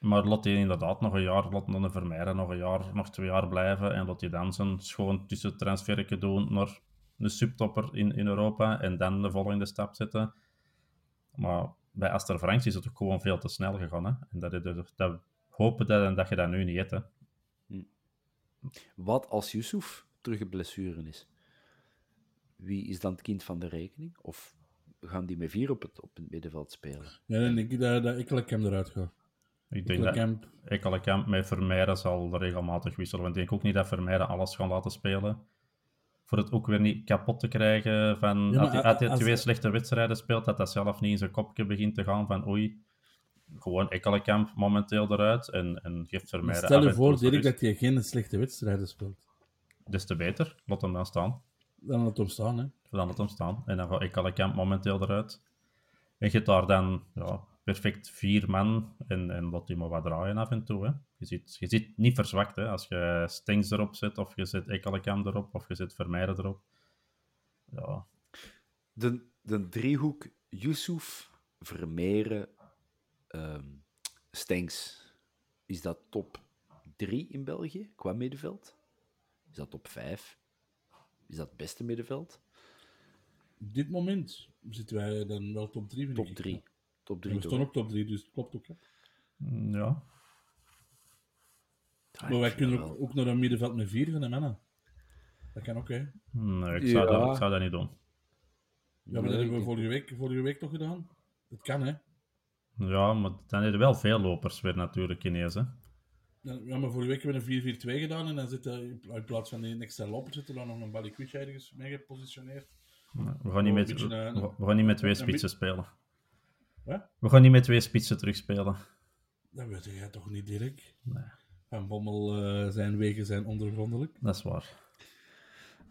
[SPEAKER 3] Maar laat hij inderdaad nog een jaar, laat dan Vermeijden nog een jaar, nog twee jaar blijven. En laat hij dan zijn schoon tussentransferje doen naar een subtopper in, in Europa. En dan de volgende stap zetten. Maar bij Aster Franks is het ook gewoon veel te snel gegaan. Hè? En dat, dat, dat hopen dat, en dat je dat nu niet hebt. Hè?
[SPEAKER 1] Wat als Yusuf terug een blessure is? Wie is dan het kind van de rekening? Of gaan die met vier op het, op het middenveld spelen?
[SPEAKER 2] Ja, dan denk ik dat, dat Ekkelenkamp eruit gaat.
[SPEAKER 3] Ik denk dat
[SPEAKER 2] Ekkelenkamp,
[SPEAKER 3] Ekkelenkamp met Vermeijden zal regelmatig wisselen. Want ik denk ook niet dat Vermeijden alles gaan laten spelen. Voor het ook weer niet kapot te krijgen van...
[SPEAKER 2] Ja, maar
[SPEAKER 3] als hij, twee slechte wedstrijden speelt, dat dat zelf niet in zijn kopje begint te gaan van oei, gewoon Ekkelenkamp momenteel eruit en, en geeft Vermeijden
[SPEAKER 2] stel je voor, Dirk, dat hij geen slechte wedstrijden speelt.
[SPEAKER 3] Des te beter, laat hem dan staan.
[SPEAKER 2] Dan laat hem staan, hè.
[SPEAKER 3] Dan laat hem staan. En dan gaat Ekkelenkamp momenteel eruit. En je hebt daar dan ja, perfect vier man en, en laat die maar wat draaien af en toe. Hè. Je, zit, je zit niet verzwakt hè. als je Stengs erop zet, of je zet Ekkelenkamp erop, of je zet Vermeijden erop. Ja,
[SPEAKER 1] De, de driehoek Yusuf, Vermeeren, ehm Stenks. Is dat top 3 in België qua middenveld? Is dat top 5? Is dat het beste middenveld?
[SPEAKER 2] Op dit moment zitten wij dan wel top 3, vind
[SPEAKER 1] Top
[SPEAKER 2] ik.
[SPEAKER 1] 3. Top
[SPEAKER 2] Ja,
[SPEAKER 1] 3
[SPEAKER 2] we staan ook top 3, dus het klopt ook. Hè.
[SPEAKER 3] Mm, ja.
[SPEAKER 2] maar wij kunnen ook, ook naar een middenveld met vier van de mannen. Dat kan ook, hè.
[SPEAKER 3] Nee, ik zou,
[SPEAKER 1] Ja.
[SPEAKER 3] dat, ik zou dat niet doen.
[SPEAKER 2] Ja, maar
[SPEAKER 1] Nee,
[SPEAKER 2] dat hebben we vorige week, vorige week toch gedaan? Dat kan, hè.
[SPEAKER 3] Ja, maar dan heb je wel veel lopers weer natuurlijk ineens. Hè.
[SPEAKER 2] Ja, ja, maar vorige week hebben we een 4-4-2 gedaan en dan zit er in pla- in plaats van die extra loper zit er dan nog een Balikwic ergens mee gepositioneerd.
[SPEAKER 3] We gaan niet
[SPEAKER 2] een
[SPEAKER 3] met,
[SPEAKER 2] eh,
[SPEAKER 3] we we gaan niet met twee
[SPEAKER 2] een
[SPEAKER 3] spitsen spelen.
[SPEAKER 2] Wat?
[SPEAKER 3] We gaan niet met twee spitsen terugspelen.
[SPEAKER 2] Dat weet jij toch niet, Dirk?
[SPEAKER 3] Nee,
[SPEAKER 2] Van Bommel eh, zijn wegen zijn ondergrondelijk.
[SPEAKER 3] dat is waar.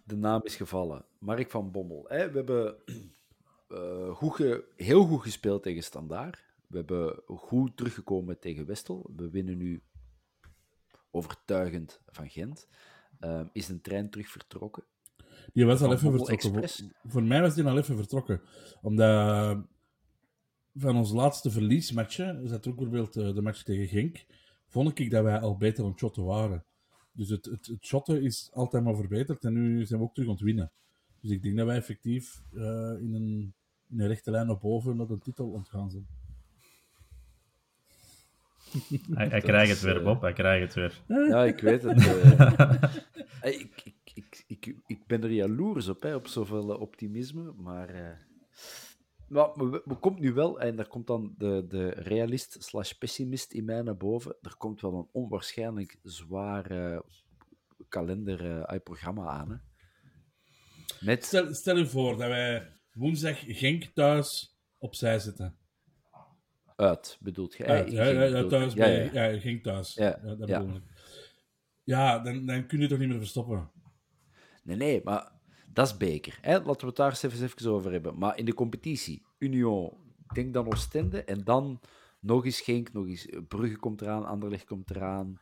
[SPEAKER 1] De naam is gevallen. Mark van Bommel. Hè, we hebben eh, goed ge- heel goed gespeeld tegen Standaard. We hebben goed teruggekomen tegen Westel. We winnen nu overtuigend van Gent. Ehm, is een trein terug vertrokken?
[SPEAKER 2] Die was al even vertrokken.
[SPEAKER 1] Express.
[SPEAKER 2] Voor, mij was die al even vertrokken. Omdat van ons laatste verliesmatje, is dat ook bijvoorbeeld eh, de match tegen Genk, vond ik dat wij al beter aan het shotten waren. Dus het, het, het shotten is altijd maar verbeterd en nu zijn we ook terug aan het winnen. Dus ik denk dat wij effectief eh, in, een, in een rechte lijn naar boven naar de titel ontgaan zijn.
[SPEAKER 3] Hij, hij krijgt het weer, Bob. Hij krijgt het weer.
[SPEAKER 1] Ja, ik weet het. eh. Ik, ik, ik, ik, ik ben er jaloers op, hè, op zoveel eh, optimisme. Maar, eh, maar we, we komt nu wel, en daar komt dan de, de realist slash pessimist in mij naar boven. Er komt wel een onwaarschijnlijk zwaar eh, kalender, eh, programma aan. Hè. Met,
[SPEAKER 2] Stel, stel je voor dat wij woensdag Genk thuis opzij zetten.
[SPEAKER 1] Uit, bedoelt je?
[SPEAKER 2] Uit, ja,
[SPEAKER 1] bedoelt-
[SPEAKER 2] thuis
[SPEAKER 1] ja,
[SPEAKER 2] bij,
[SPEAKER 1] ja,
[SPEAKER 2] ja, Genk thuis.
[SPEAKER 1] Ja,
[SPEAKER 2] dat
[SPEAKER 1] ja.
[SPEAKER 2] bedoel ik. Ja, dan, dan kun je toch niet meer verstoppen.
[SPEAKER 1] Nee, nee, maar dat is beker. Hè? Laten we het daar eens even, even over hebben. Maar in de competitie, Union, denk dan Oostende. En dan nog eens Genk, nog eens Brugge komt eraan, Anderlecht komt eraan.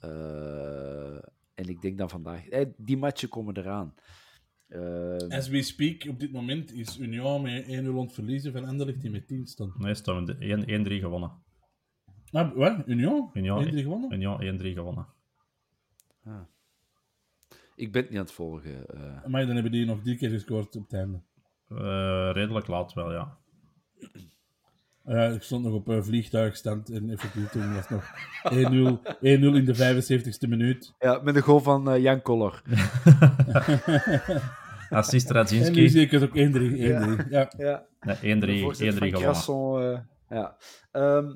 [SPEAKER 1] Eh, en ik denk dan vandaag... hè, die matchen komen eraan. Eh,
[SPEAKER 2] As we speak, op dit moment is Union met 1-0 aan het verliezen van Anderlecht die met 10 stond.
[SPEAKER 3] Nee, staan we de 1-3 gewonnen.
[SPEAKER 2] Maar wat? Union?
[SPEAKER 3] Union,
[SPEAKER 2] 1-3 gewonnen?
[SPEAKER 3] Union 1-3 gewonnen.
[SPEAKER 1] ik ben het niet aan het volgen. eh.
[SPEAKER 2] Maar dan hebben die nog drie keer gescoord op het einde.
[SPEAKER 3] Eh, redelijk laat wel, ja.
[SPEAKER 2] Ja, ik stond nog op een vliegtuigstand en effectief toen was het nog 1-0 1-0 in de 75ste minuut.
[SPEAKER 1] Ja, met de goal van eh, Jan Koller.
[SPEAKER 3] Assist
[SPEAKER 2] En nu
[SPEAKER 3] Radzinski.
[SPEAKER 2] zie ik het ook 1-3. 1-3. Ja.
[SPEAKER 1] Ja.
[SPEAKER 3] Nee, 1-3
[SPEAKER 1] De voorzet
[SPEAKER 3] 1-3
[SPEAKER 1] van
[SPEAKER 3] gewonnen.
[SPEAKER 1] Eh, ja. Ehm,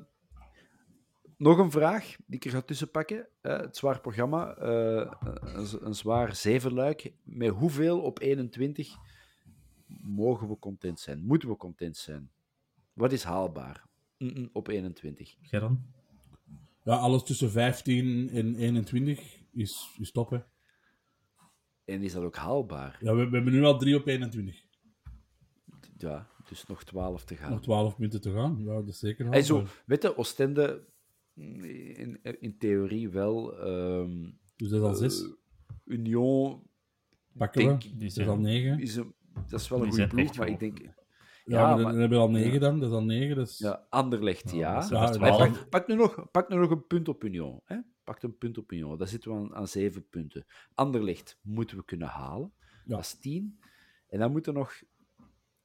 [SPEAKER 1] nog een vraag die ik er ga tussenpakken. Eh, het zwaar programma, eh, een, een zwaar zevenluik. Met hoeveel op 21 mogen we content zijn? Moeten we content zijn? Wat is haalbaar op 21?
[SPEAKER 3] Geron?
[SPEAKER 2] ja, alles tussen 15 en 21 is, is top. Hè.
[SPEAKER 1] En is dat ook haalbaar?
[SPEAKER 2] Ja, we, we hebben nu al 3 op 21.
[SPEAKER 1] Ja, dus nog 12 te gaan.
[SPEAKER 2] Nog 12 minuten te gaan. Ja, dat is zeker
[SPEAKER 1] Hey, zo,
[SPEAKER 2] haalbaar.
[SPEAKER 1] weet je, Oostende in, in theorie wel. ehm,
[SPEAKER 2] Dus dat is al 6.
[SPEAKER 1] Eh, Union
[SPEAKER 2] Pakken
[SPEAKER 1] denk-
[SPEAKER 2] we. Dat is al negen.
[SPEAKER 1] Is een, dat is wel een goede ploeg, maar ik denk...
[SPEAKER 2] Ja,
[SPEAKER 1] Ja,
[SPEAKER 2] maar dan,
[SPEAKER 1] maar-
[SPEAKER 2] dan hebben we al negen
[SPEAKER 1] ja.
[SPEAKER 2] dan. Dat is al negen. Dus...
[SPEAKER 1] Ja, Anderlecht,
[SPEAKER 3] Ja,
[SPEAKER 1] ja.
[SPEAKER 2] maar
[SPEAKER 1] Maar pak, pak, nu nog, pak nu nog een punt op Union. Hè? Pak een punt op Union. Daar zitten we aan, aan zeven punten. Anderlecht moeten we kunnen halen.
[SPEAKER 2] Ja.
[SPEAKER 1] Dat is tien. En dan moeten we nog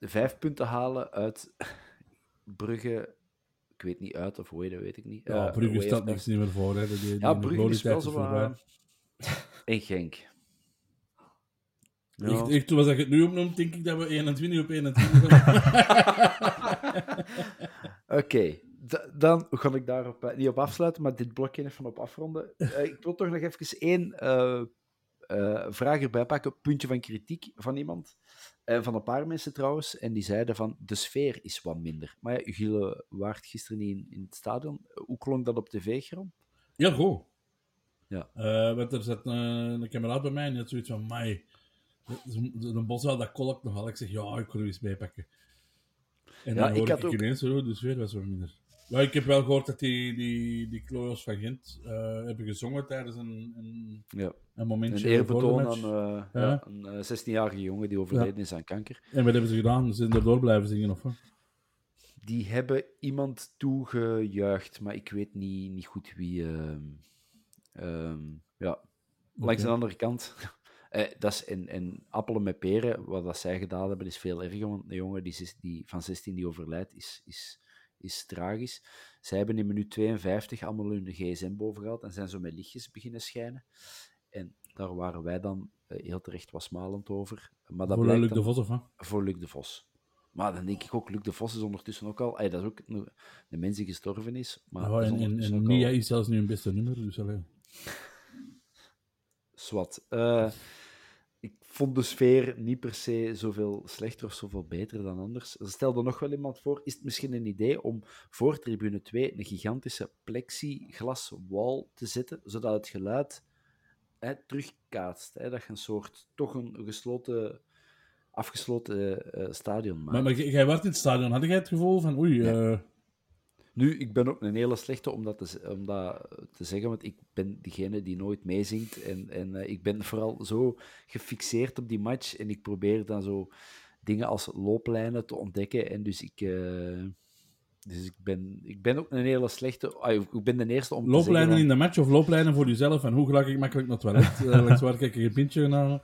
[SPEAKER 1] vijf punten halen uit Brugge. Ik weet niet uit of hoe dat, weet ik niet.
[SPEAKER 2] Ja,
[SPEAKER 1] Eh,
[SPEAKER 2] Brugge staat niks niet meer voor. Hè. Die, die,
[SPEAKER 1] Ja, Brugge is wel zo
[SPEAKER 2] voorbij.
[SPEAKER 1] wat... En Genk. Ja.
[SPEAKER 2] Echt, echt, zoals ik het nu opnoem, denk ik dat we 21 op 21 zijn.
[SPEAKER 1] Oké, dan ga ik daarop eh, niet op afsluiten, maar dit blokje even op afronden. Eh, ik wil toch nog even één eh, eh, vraag erbij pakken, puntje van kritiek van iemand. Eh, van een paar mensen trouwens, en die zeiden van de sfeer is wat minder. Maar ja, Gille waart gisteren niet in, in het stadion. Hoe klonk dat op tv, Geron?
[SPEAKER 2] Ja, goed.
[SPEAKER 1] Ja.
[SPEAKER 2] Eh, want er zat een, een kameraad bij mij en die had zoiets van, mij, een boswel dat kolkt nogal. Ik zeg, ja, ik kon er eens bijpakken. En
[SPEAKER 1] Ja,
[SPEAKER 2] dan
[SPEAKER 1] ik
[SPEAKER 2] hoor ik,
[SPEAKER 1] had ook-
[SPEAKER 2] ineens, zo, de sfeer was wat minder. Ja, ik heb wel gehoord dat die, die, die Kloos van Gent eh, hebben gezongen tijdens een, een,
[SPEAKER 1] Ja.
[SPEAKER 2] een
[SPEAKER 1] Een
[SPEAKER 2] momentje. de
[SPEAKER 1] eerbetoon aan eh,
[SPEAKER 2] Ja.
[SPEAKER 1] een eh, 16-jarige jongen die overleden is aan kanker.
[SPEAKER 2] En wat hebben ze gedaan? Ze zijn erdoor blijven zingen, of wat?
[SPEAKER 1] Die hebben iemand toegejuicht, maar ik weet niet, niet goed wie. ehm, ehm, ja, langs de andere kant. Eh, dat is en, en appelen met peren, wat dat zij gedaan hebben, is veel erger. Want een jongen die, die van 16 die overlijdt, is, is, is tragisch. Zij hebben in minuut 52 allemaal hun gsm boven gehad en zijn zo met lichtjes beginnen schijnen. En daar waren wij dan eh, heel terecht was malend over. Maar dat
[SPEAKER 2] Voor
[SPEAKER 1] blijkt
[SPEAKER 2] Luc
[SPEAKER 1] dan-
[SPEAKER 2] de Vos, of
[SPEAKER 1] voor Luc de Vos. Maar dan denk ik ook, Luc de Vos is ondertussen ook al... dat is ook een, een mens die gestorven is. Maar is
[SPEAKER 2] en en, en
[SPEAKER 1] ook
[SPEAKER 2] Nia
[SPEAKER 1] al
[SPEAKER 2] is zelfs nu een beste nummer, dus alleen.
[SPEAKER 1] zwart. Eh, ik vond de sfeer niet per se zoveel slechter of zoveel beter dan anders. Er stelde nog wel iemand voor, is het misschien een idee om voor tribune 2 een gigantische plexiglaswall te zetten, zodat het geluid hè, terugkaatst. Hè, dat je een soort, toch een gesloten, afgesloten eh, stadion maakt.
[SPEAKER 2] Maar, maar jij werd in het stadion, had jij het gevoel van, oei, eh,
[SPEAKER 1] Nu, ik ben ook een hele slechte om dat te, om dat te zeggen, want ik ben diegene die nooit meezingt. En, en eh, ik ben vooral zo gefixeerd op die match. En ik probeer dan zo dingen als looplijnen te ontdekken. En dus ik... eh, dus ik ben, ik ben ook een hele slechte... ah, ik ben de eerste om te
[SPEAKER 2] looplijnen
[SPEAKER 1] zeggen...
[SPEAKER 2] in de match of looplijnen voor jezelf en hoe gelijk ik makkelijk naar het toilet? Langs waar kijk ik een pintje genomen?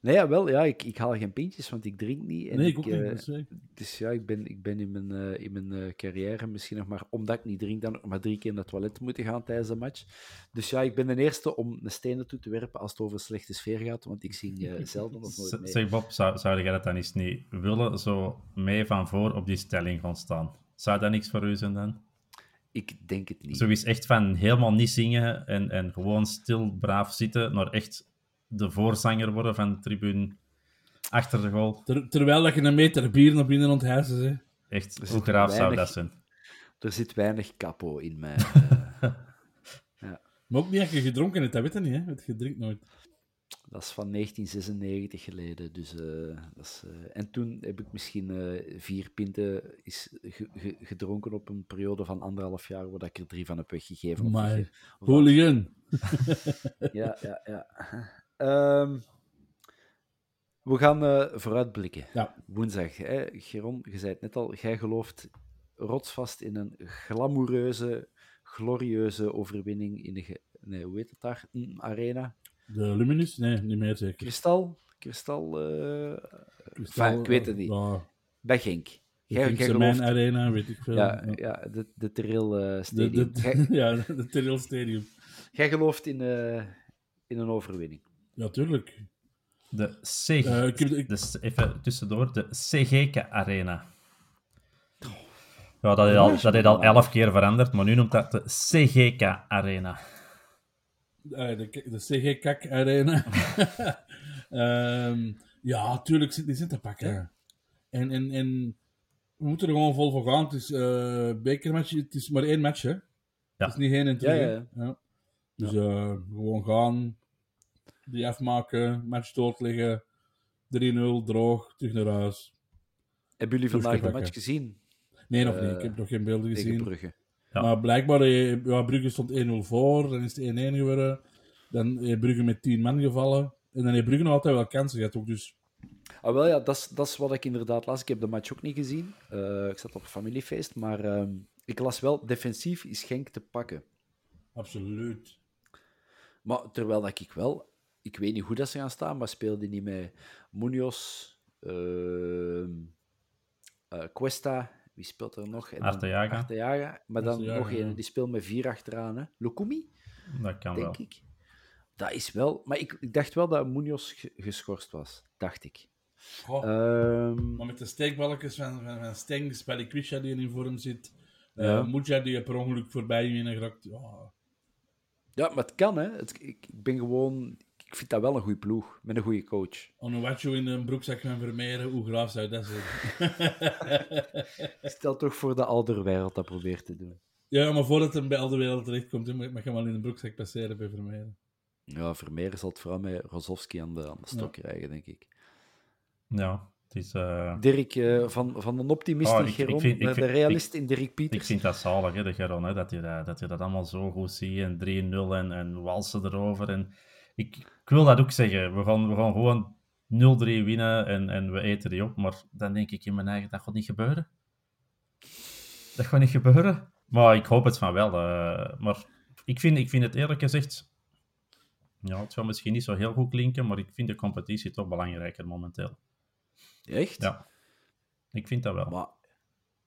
[SPEAKER 1] Nee, ja, wel, ja, ik, ik haal geen pintjes, want ik drink niet. En
[SPEAKER 2] Nee, ik ook niet.
[SPEAKER 1] eh,
[SPEAKER 2] dus, eh,
[SPEAKER 1] Dus ja, ik ben, ik ben in mijn, eh, in mijn eh, carrière misschien nog maar, omdat ik niet drink, dan nog maar drie keer naar het toilet moeten gaan tijdens de match. Dus ja, ik ben de eerste om een steen toe te werpen als het over slechte sfeer gaat, want ik zing eh, zelden of nooit mee.
[SPEAKER 3] Zeg Bob, zou, zou jij dat dan eens niet willen, zo mee van voor op die stelling gaan staan? Zou dat niks voor u zijn dan?
[SPEAKER 1] Ik denk het niet.
[SPEAKER 3] Zo is echt van helemaal niet zingen en, en gewoon stil, braaf zitten, naar echt de voorzanger worden van de tribune achter de goal.
[SPEAKER 2] ter- terwijl dat je een meter bier naar binnen onthijzen hè.
[SPEAKER 3] Echt, hoe graaf zou dat zijn?
[SPEAKER 1] Er zit weinig capo in mij. eh.
[SPEAKER 2] Maar ook niet dat je gedronken hebt, dat weet je niet, hè? Want je drinkt nooit.
[SPEAKER 1] dat is van 1996 geleden. Dus, eh, dat is, eh, en toen heb ik misschien eh, vier pinten is ge- ge- gedronken op een periode van anderhalf jaar, waar ik er drie van heb weggegeven.
[SPEAKER 2] Maar hooligan.
[SPEAKER 1] Ja, ja, ja. Ehm, we gaan eh, vooruitblikken.
[SPEAKER 2] Ja.
[SPEAKER 1] Woensdag. Hè? Geron, je zei het net al, jij gelooft rotsvast in een glamoureuze, glorieuze overwinning in de, nee, hoe heet het daar? Arena.
[SPEAKER 2] De Luminus? Nee, niet meer zeker.
[SPEAKER 1] Kristal? Kristal? eh,
[SPEAKER 2] Kristal,
[SPEAKER 1] enfin, ik weet het niet.
[SPEAKER 2] Ja,
[SPEAKER 1] Bij Genk. Jij, jij
[SPEAKER 2] Kingston
[SPEAKER 1] gelooft...
[SPEAKER 2] Arena, weet ik veel.
[SPEAKER 1] Ja, ja, de, de Terrell Stadium.
[SPEAKER 2] de, ja, de Terril Stadium.
[SPEAKER 1] jij gelooft in, in een overwinning.
[SPEAKER 2] Ja, tuurlijk.
[SPEAKER 3] De C...
[SPEAKER 2] Eh, ik heb de- ik-
[SPEAKER 3] Dus even tussendoor, de CGK Arena. Ja, dat heeft al, dat heeft al elf keer veranderd, maar nu noemt dat de CGK Arena.
[SPEAKER 2] Eh, de, de CG-kak Arena. Ehm, ja, tuurlijk zit die zin te pakken. En, en, en we moeten er gewoon vol voor gaan. Het is eh bekermatch, het is maar één match, hè? Het is niet heen en terug.
[SPEAKER 1] Ja,
[SPEAKER 2] hè.
[SPEAKER 1] ja,
[SPEAKER 2] Ja. Dus eh, gewoon gaan, die afmaken, match doodliggen, 3-0, droog, terug naar huis.
[SPEAKER 1] Hebben jullie vandaag de match gezien?
[SPEAKER 2] Nee, nog
[SPEAKER 1] Eh,
[SPEAKER 2] niet. Ik heb nog geen beelden
[SPEAKER 1] Tegen
[SPEAKER 2] gezien.
[SPEAKER 1] Brugge.
[SPEAKER 3] Ja.
[SPEAKER 2] Maar blijkbaar, eh, ja, Brugge stond 1-0 voor, dan is het 1-1 geworden. Dan heeft Brugge met 10 man gevallen. En dan heeft Brugge nog altijd wel kansen gehad ook. Dus
[SPEAKER 1] Ah, wel ja, dat is, dat is wat ik inderdaad las. Ik heb de match ook niet gezien. Eh, ik zat op een familiefeest. Maar ehm, ik las wel, defensief is Genk te pakken.
[SPEAKER 2] absoluut.
[SPEAKER 1] Maar terwijl dat ik wel... Ik weet niet hoe dat ze gaan staan, maar speelde niet met Munoz, ehm, eh, Cuesta... Wie speelt er nog?
[SPEAKER 3] Arteaga.
[SPEAKER 1] Arteaga. Maar dan
[SPEAKER 2] Arteaga,
[SPEAKER 1] nog een,
[SPEAKER 2] ja.
[SPEAKER 1] die speelt met vier achteraan. Hè? Lukumi,
[SPEAKER 3] Dat kan wel.
[SPEAKER 1] denk ik. Dat is wel... Maar ik, ik dacht wel dat Munoz ge- geschorst was. Dacht ik.
[SPEAKER 2] Goh.
[SPEAKER 1] Ehm,
[SPEAKER 2] Maar met de steekballetjes van, van, van Stengs, Balikwisha die in vorm zit, eh
[SPEAKER 1] Ja.
[SPEAKER 2] Muja die per ongeluk voorbij je geraakt. Ja,
[SPEAKER 1] Ja, maar het kan, hè. Het, ik, ik ben gewoon... Ik vind dat wel een goede ploeg, met een goede coach.
[SPEAKER 2] Onuwachu in een broekzak van Vermeeren, hoe graaf zou dat zijn?
[SPEAKER 1] Stel toch voor de Alderwereld dat probeert te doen.
[SPEAKER 2] ja, maar voordat hij bij al de wereld terechtkomt, mag je wel in een broekzak passeren bij Vermeeren.
[SPEAKER 1] Ja, Vermeer zal het vooral met Rozovski aan de, aan de stok krijgen, denk ik.
[SPEAKER 3] Ja, het is... eh,
[SPEAKER 1] Dirk, eh, van, van een optimist
[SPEAKER 3] Oh,
[SPEAKER 1] in
[SPEAKER 3] ik- ik
[SPEAKER 1] Geron
[SPEAKER 3] ik
[SPEAKER 1] naar de
[SPEAKER 3] vind-
[SPEAKER 1] realist in Dirk
[SPEAKER 3] Ik
[SPEAKER 1] Pieters.
[SPEAKER 3] vind dat zalig, hè, de Geron, hè, dat, je dat, dat je dat allemaal zo goed ziet. En 3-0 en, en walsen erover. En ik, ik wil dat ook zeggen. We gaan, we gaan gewoon 0-3 winnen en, en we eten die op. Maar dan denk ik in mijn eigen, dat gaat niet gebeuren. Dat gaat niet gebeuren. Maar ik hoop het van wel. eh, maar ik vind, ik vind het eerlijk gezegd... Ja, het zal misschien niet zo heel goed klinken, maar ik vind de competitie toch belangrijker momenteel.
[SPEAKER 1] Echt?
[SPEAKER 3] Ja. Ik vind dat wel.
[SPEAKER 1] Maar,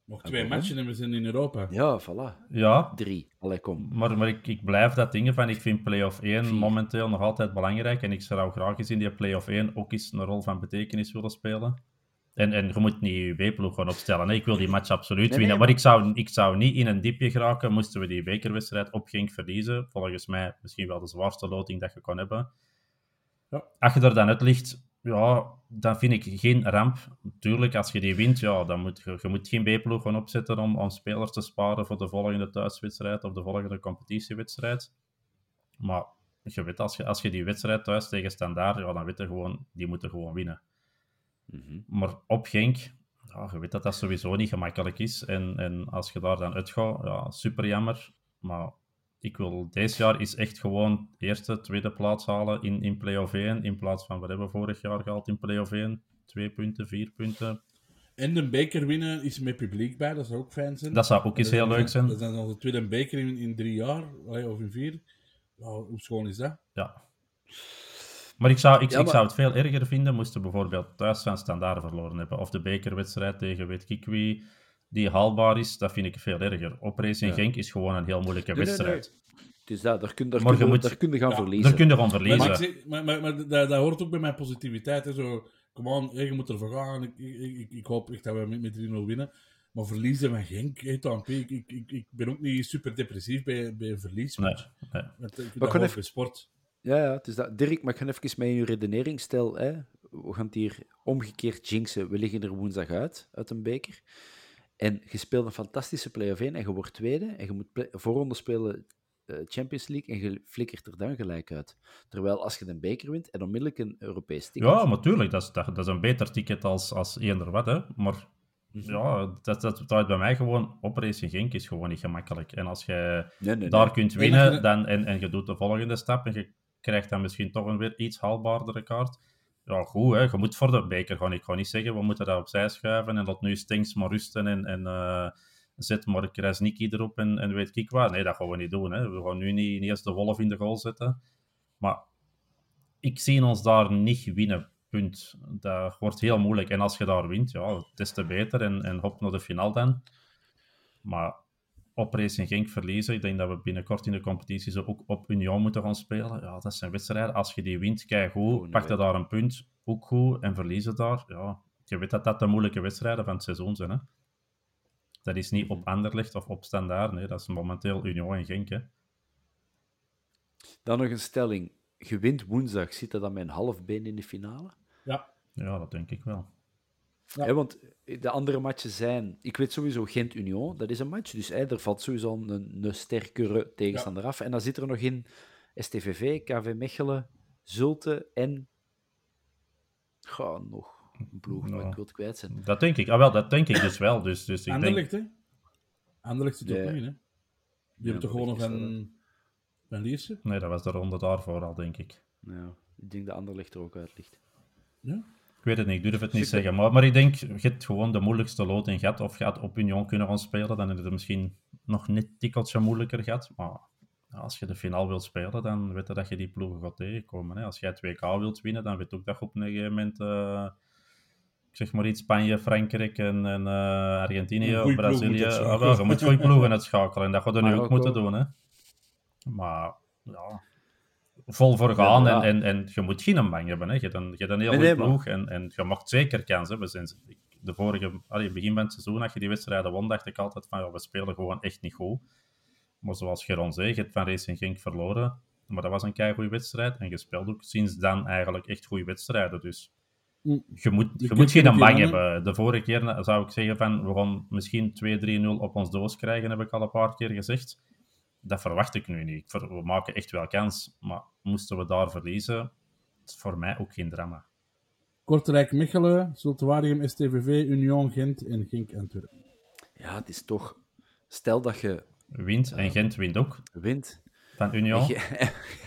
[SPEAKER 2] Nog twee matchen en we zijn in Europa.
[SPEAKER 1] ja, voilà.
[SPEAKER 3] Ja,
[SPEAKER 1] Drie. Allee, kom.
[SPEAKER 3] Maar, maar ik, ik blijf dat dingen van, ik vind play-off 1
[SPEAKER 1] Vier.
[SPEAKER 3] momenteel nog altijd belangrijk. En ik zou graag eens in die play-off 1 ook eens een rol van betekenis willen spelen. En, en je moet niet je B-ploeg gaan opstellen. hè. Ik wil die match absoluut
[SPEAKER 1] Nee,
[SPEAKER 3] winnen.
[SPEAKER 1] nee,
[SPEAKER 3] maar ik zou, ik zou niet in een diepje geraken moesten we die bekerwedstrijd op Genk verliezen. Volgens mij misschien wel de zwaarste loting dat je kan hebben.
[SPEAKER 2] Ja.
[SPEAKER 3] Als je er dan uit ligt, ja, dan vind ik geen ramp. Tuurlijk, als je die wint, ja, dan moet je, je moet geen B-ploeg gaan opzetten om, om spelers te sparen voor de volgende thuiswedstrijd of de volgende competitiewedstrijd. Maar je weet, als je, als je die wedstrijd thuis tegen Standaard, ja, dan weet je gewoon, die moeten gewoon winnen.
[SPEAKER 1] Mhm.
[SPEAKER 3] Maar op Genk, ja, je weet dat dat sowieso niet gemakkelijk is. En, en als je daar dan uitgaat, ja, super jammer. Maar ik wil deze jaar is echt gewoon eerste, tweede plaats halen in, in play-off 1. In plaats van wat hebben we vorig jaar gehaald in play-off 1? Twee punten, vier punten.
[SPEAKER 2] En de beker winnen is met publiek bij, dat zou ook fijn zijn.
[SPEAKER 3] Dat zou ook eens heel leuk zijn.
[SPEAKER 2] Dat is onze tweede beker in, in drie jaar, of in vier. Ja, hoe schoon is dat?
[SPEAKER 3] Ja. Maar ik zou, ik,
[SPEAKER 1] Ja,
[SPEAKER 3] ik zou het veel erger vinden moesten we bijvoorbeeld thuis van standaard verloren hebben. Of de bekerwedstrijd tegen weet ik wie, die haalbaar is. Dat vind ik veel erger. Op Racing
[SPEAKER 1] Ja.
[SPEAKER 3] Genk is gewoon een heel moeilijke
[SPEAKER 1] Nee, nee, nee.
[SPEAKER 3] wedstrijd.
[SPEAKER 1] Het is dat. Daar kun, daar
[SPEAKER 3] Maar
[SPEAKER 1] kun,
[SPEAKER 3] je
[SPEAKER 1] je,
[SPEAKER 3] moet-
[SPEAKER 1] daar kun je gaan
[SPEAKER 2] Ja,
[SPEAKER 1] verliezen.
[SPEAKER 3] Daar kun je gewoon
[SPEAKER 2] Maar,
[SPEAKER 3] verliezen.
[SPEAKER 2] maar, ik zeg- maar, maar, maar dat, dat hoort ook bij mijn positiviteit. Hè, zo, come on, je moet ervoor gaan. Ik, ik, ik, ik hoop echt dat we met, met 3-0 winnen. Maar verliezen van Genk, ik, ik, ik, ik ben ook niet super depressief bij, bij een verlies.
[SPEAKER 3] Nee, nee.
[SPEAKER 2] want ik
[SPEAKER 1] Maar even-
[SPEAKER 2] sport.
[SPEAKER 1] Ja, ja, het is dat. Dirk, maar ik ga even met je redenering stel. Hè. We gaan het hier omgekeerd jinxen. We liggen er woensdag uit, uit een beker. En je speelt een fantastische play-off 1 en je wordt tweede. En je moet voorronde spelen eh, Champions League en je flikkert er dan gelijk uit. Terwijl als je een beker wint en onmiddellijk een Europees ticket...
[SPEAKER 3] Ja, maar tuurlijk, dat is, dat, dat is een beter ticket als, als eender wat. Hè. Maar
[SPEAKER 1] Mhm.
[SPEAKER 3] ja, dat, dat draait bij mij gewoon op Racing Genk is gewoon niet gemakkelijk. En als je
[SPEAKER 1] Nee, nee,
[SPEAKER 3] daar
[SPEAKER 1] nee.
[SPEAKER 3] kunt winnen dan, en, en je doet de volgende stap en je krijgt dan misschien toch een weer iets haalbaardere kaart. Ja, goed, hè. je moet voor de beker gaan. Ik ga niet zeggen, we moeten dat opzij schuiven en dat nu Stengs maar rusten en, en eh, zet maar Krasniki erop en, en weet ik wat. Nee, dat gaan we niet doen. Hè. We gaan nu niet, niet eens de wolf in de goal zetten. Maar ik zie ons daar niet winnen. Punt. Dat wordt heel moeilijk. En als je daar wint, ja, des te beter. En, en hop naar de finale dan. Maar op Racing Genk verliezen, ik denk dat we binnenkort in de competitie zo ook op Union moeten gaan spelen. Ja, dat zijn wedstrijden. Als je die wint, kijk goed. Pak je daar een punt, ook goed. En verliezen daar, ja. Je weet dat dat de moeilijke wedstrijden van het seizoen zijn, hè. Dat is niet op Anderlecht of op Standaard, nee. Dat is momenteel Union en Genk, hè.
[SPEAKER 1] Dan nog een stelling. Je wint woensdag, zit dat dan met een half been in de finale?
[SPEAKER 2] Ja,
[SPEAKER 3] Ja, dat denk ik wel.
[SPEAKER 2] Ja.
[SPEAKER 1] Hè, want de andere matchen zijn... Ik weet sowieso Gent-Union, dat is een match. Dus hè, er valt sowieso een, een sterkere tegenstander af. En dan zit er nog in STVV, KV Mechelen, Zulte en... Goh, nog een ploeg, maar
[SPEAKER 3] Ja.
[SPEAKER 1] ik wil het kwijt zijn.
[SPEAKER 3] Dat denk ik. Ah, wel, dat denk ik dus wel. Dus, dus ik denk...
[SPEAKER 2] Anderlecht, hè? Anderlecht zit
[SPEAKER 1] Ja.
[SPEAKER 2] ook niet in, hè? Die hebben toch gewoon nog een, een Lierse?
[SPEAKER 3] Nee, dat was de ronde daarvoor al, denk ik.
[SPEAKER 1] Ja. Ik denk dat Anderlecht er ook uit ligt.
[SPEAKER 2] Ja?
[SPEAKER 3] Ik weet het niet, ik durf het niet zeggen. Maar, maar ik denk, je hebt gewoon de moeilijkste lood in gehad. Of je had op Union kunnen gaan spelen, dan is het misschien nog net tikkeltje moeilijker gehad. Maar als je de finale wilt spelen, dan weet je dat je die ploegen gaat tegenkomen. Hè. Als jij 2K wilt winnen, dan weet je ook dat je op een gegeven moment... ik zeg maar iets, Spanje, Frankrijk en, en eh, Argentinië of Brazilië.
[SPEAKER 2] moet uitschakelen.
[SPEAKER 3] wel, je moet goede ploegen uitschakelen. En dat gaat er nu ook moeten doen. Hè. Maar ja, vol voor gaan.
[SPEAKER 1] Ja, ja.
[SPEAKER 3] En, en, en je moet geen bang hebben. Hè. Je hebt een, je hebt een heel
[SPEAKER 1] Nee,
[SPEAKER 3] goede
[SPEAKER 1] nee, maar-
[SPEAKER 3] ploeg. En, en je mag zeker kans hebben. Sinds de vorige, allee, begin van het seizoen, als je die wedstrijden won, dacht ik altijd van ja, we spelen gewoon echt niet goed. Maar zoals Geron zei, je hebt van Racing Genk verloren. Maar dat was een keigoede wedstrijd. En je speelt ook sinds dan eigenlijk echt goede wedstrijden. Dus
[SPEAKER 2] Mm.
[SPEAKER 3] je moet,
[SPEAKER 2] Je
[SPEAKER 3] moet geen bang hebben. De vorige keer zou ik zeggen van we gaan misschien 2-3-0 op ons doos krijgen, heb ik al een paar keer gezegd. Dat verwacht ik nu niet. We maken echt wel kans. Maar moesten we daar verliezen, is voor mij ook geen drama.
[SPEAKER 2] Kortrijk, Mechelen, Zultuarium, STVV, Union, Gent en Genk Antwerpen.
[SPEAKER 1] Ja, het is toch... Stel dat je
[SPEAKER 3] Wint en Gent wint ook
[SPEAKER 1] wint.
[SPEAKER 3] Van Union.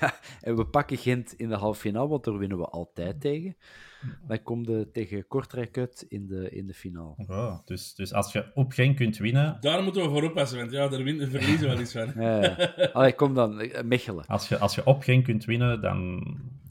[SPEAKER 1] Ja, en we pakken Gent in de halve finale, want daar winnen we altijd tegen. Dan komt de tegen Kortrijk uit in de, in de finale.
[SPEAKER 3] Ja, dus, dus als je op Genk kunt winnen,
[SPEAKER 2] Daar moeten we voor oppassen, want ja, daar win- verliezen we wel iets van.
[SPEAKER 1] Ja. Allee, kom dan, eh, Mechelen.
[SPEAKER 3] als je, als je op Genk kunt winnen, dan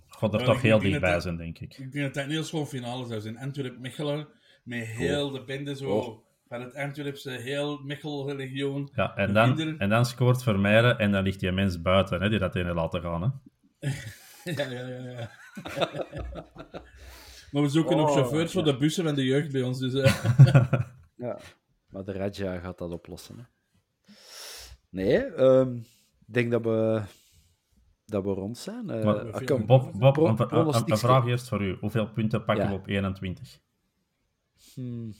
[SPEAKER 3] gaat er
[SPEAKER 2] Ja,
[SPEAKER 3] toch heel dichtbij zijn, denk ik.
[SPEAKER 2] Ik denk dat dat een heel schoon finale zou zijn. Antwerp-Mechelen, met heel de bende zo
[SPEAKER 1] Oh.
[SPEAKER 2] Van het Antwerpse heel Mechel-legioen.
[SPEAKER 3] Ja, en dan,
[SPEAKER 2] kinderen-
[SPEAKER 3] en dan scoort Vermeijeren en dan ligt die mens buiten, hè, die dat in laten gaan. Hè.
[SPEAKER 2] Ja, ja, ja. ja. maar we zoeken nog
[SPEAKER 1] Oh,
[SPEAKER 2] chauffeurs voor de bussen van de jeugd bij ons. Dus, eh,
[SPEAKER 1] Ja. Maar de Raja gaat dat oplossen. Hè. Nee, ehm, ik denk dat we, dat we rond zijn. Eh,
[SPEAKER 3] Maar,
[SPEAKER 1] ah, kom,
[SPEAKER 3] Bob, Bob
[SPEAKER 1] pro-
[SPEAKER 3] een, een- een,
[SPEAKER 1] pronostiekje.
[SPEAKER 3] vraag eerst voor u. Hoeveel punten pakken
[SPEAKER 1] Ja.
[SPEAKER 3] we op 21?
[SPEAKER 1] Hmm.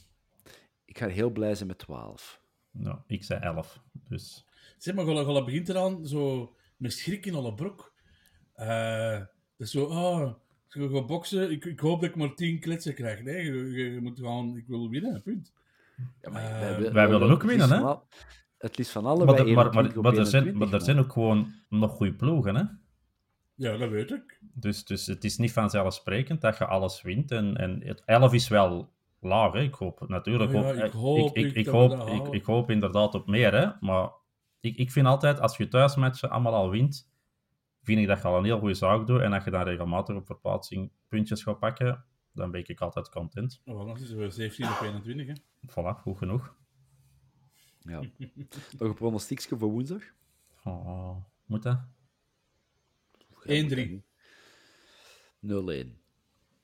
[SPEAKER 1] Ik ga heel blij zijn met 12.
[SPEAKER 3] Nou, ik zei 11. Dus
[SPEAKER 2] zeg maar, Golla, Golla begint eraan zo met schrik in alle broek. Eh dus zo, ah, ik ga boksen, ik, ik hoop dat ik maar 10 kletsen krijg. Nee, je, je- je moet gewoon, ik wil winnen, punt.
[SPEAKER 1] Ja, maar
[SPEAKER 2] Eh,
[SPEAKER 1] wij,
[SPEAKER 3] wij willen ook winnen, hè?
[SPEAKER 1] Het liefst van alle
[SPEAKER 3] maar, de- maar, maar,
[SPEAKER 1] 21 op
[SPEAKER 3] maar, er zijn,
[SPEAKER 1] 21,
[SPEAKER 3] maar er zijn ook gewoon nog goede ploegen. Hè?
[SPEAKER 2] Ja, dat weet ik.
[SPEAKER 3] Dus, dus het is niet vanzelfsprekend dat je alles wint. En, en het 11 is wel laag. Hè? Ik hoop natuurlijk
[SPEAKER 2] Oh ja, ik
[SPEAKER 3] ik,
[SPEAKER 2] hoop
[SPEAKER 3] ik,
[SPEAKER 2] echt
[SPEAKER 3] ik,
[SPEAKER 2] dat we
[SPEAKER 3] hoop,
[SPEAKER 2] dat
[SPEAKER 3] ik,
[SPEAKER 2] halen.
[SPEAKER 3] ik hoop inderdaad op meer. Hè? Maar ik, ik vind altijd, als je thuismatchen allemaal al wint, vind ik dat je al een heel goede zaak doet. En als je dan regelmatig op verplaatsing puntjes gaat pakken, dan ben ik altijd content.
[SPEAKER 2] Nou, dan is het 17 op 21, hè.
[SPEAKER 3] Voilà, goed genoeg.
[SPEAKER 1] Ja. Nog een pronostiekje voor woensdag?
[SPEAKER 3] Oh, moet dat?
[SPEAKER 2] 1-3.
[SPEAKER 1] 0-1.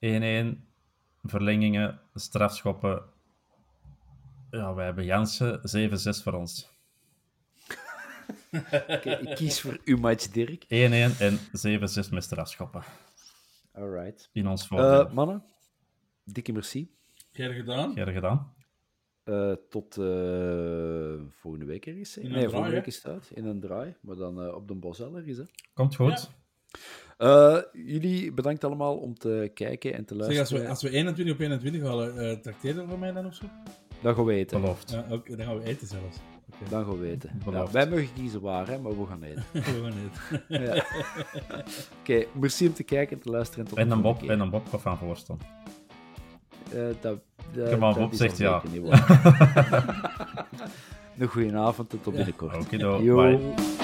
[SPEAKER 3] 1-1, verlengingen, strafschoppen. Ja, wij hebben Jansen, 7-6 voor ons. 1-1
[SPEAKER 1] Oké, ik kies voor uw match, Dirk.
[SPEAKER 3] en 7-6 met strafschoppen.
[SPEAKER 1] Alright.
[SPEAKER 3] In ons voordeel.
[SPEAKER 1] Eh mannen, dikke merci.
[SPEAKER 2] Er gedaan?
[SPEAKER 3] Gedaan?
[SPEAKER 1] Eh, tot eh, volgende week ergens. hè?
[SPEAKER 2] In een
[SPEAKER 1] nee,
[SPEAKER 2] draai,
[SPEAKER 1] volgende week is het uit. In een draai, maar dan eh, op de Bosel ergens. Hè.
[SPEAKER 3] Komt goed.
[SPEAKER 1] Eh, jullie bedankt allemaal om te kijken en te
[SPEAKER 2] Zeg, als
[SPEAKER 1] luisteren.
[SPEAKER 2] we, als we 21 op 21 halen, eh tracteren voor mij dan of zo?
[SPEAKER 1] Dan gaan we eten.
[SPEAKER 3] Beloofd.
[SPEAKER 2] Ja, oké, dan gaan we eten zelfs. Oké,
[SPEAKER 1] Dan gaan we eten. Ja, wij mogen kiezen waar, hè, maar we gaan eten.
[SPEAKER 2] gewoon niet.
[SPEAKER 1] Ja. Oké, merci om te kijken en te luisteren. En, tot
[SPEAKER 3] En
[SPEAKER 1] volgende
[SPEAKER 3] Bob, en een Bob gaat van voorstaan.
[SPEAKER 1] Eh, dat, dat,
[SPEAKER 3] Kom maar, Bob zegt ja.
[SPEAKER 1] Een goede avond en tot binnenkort.
[SPEAKER 3] Okido,
[SPEAKER 1] Yo.
[SPEAKER 3] bye.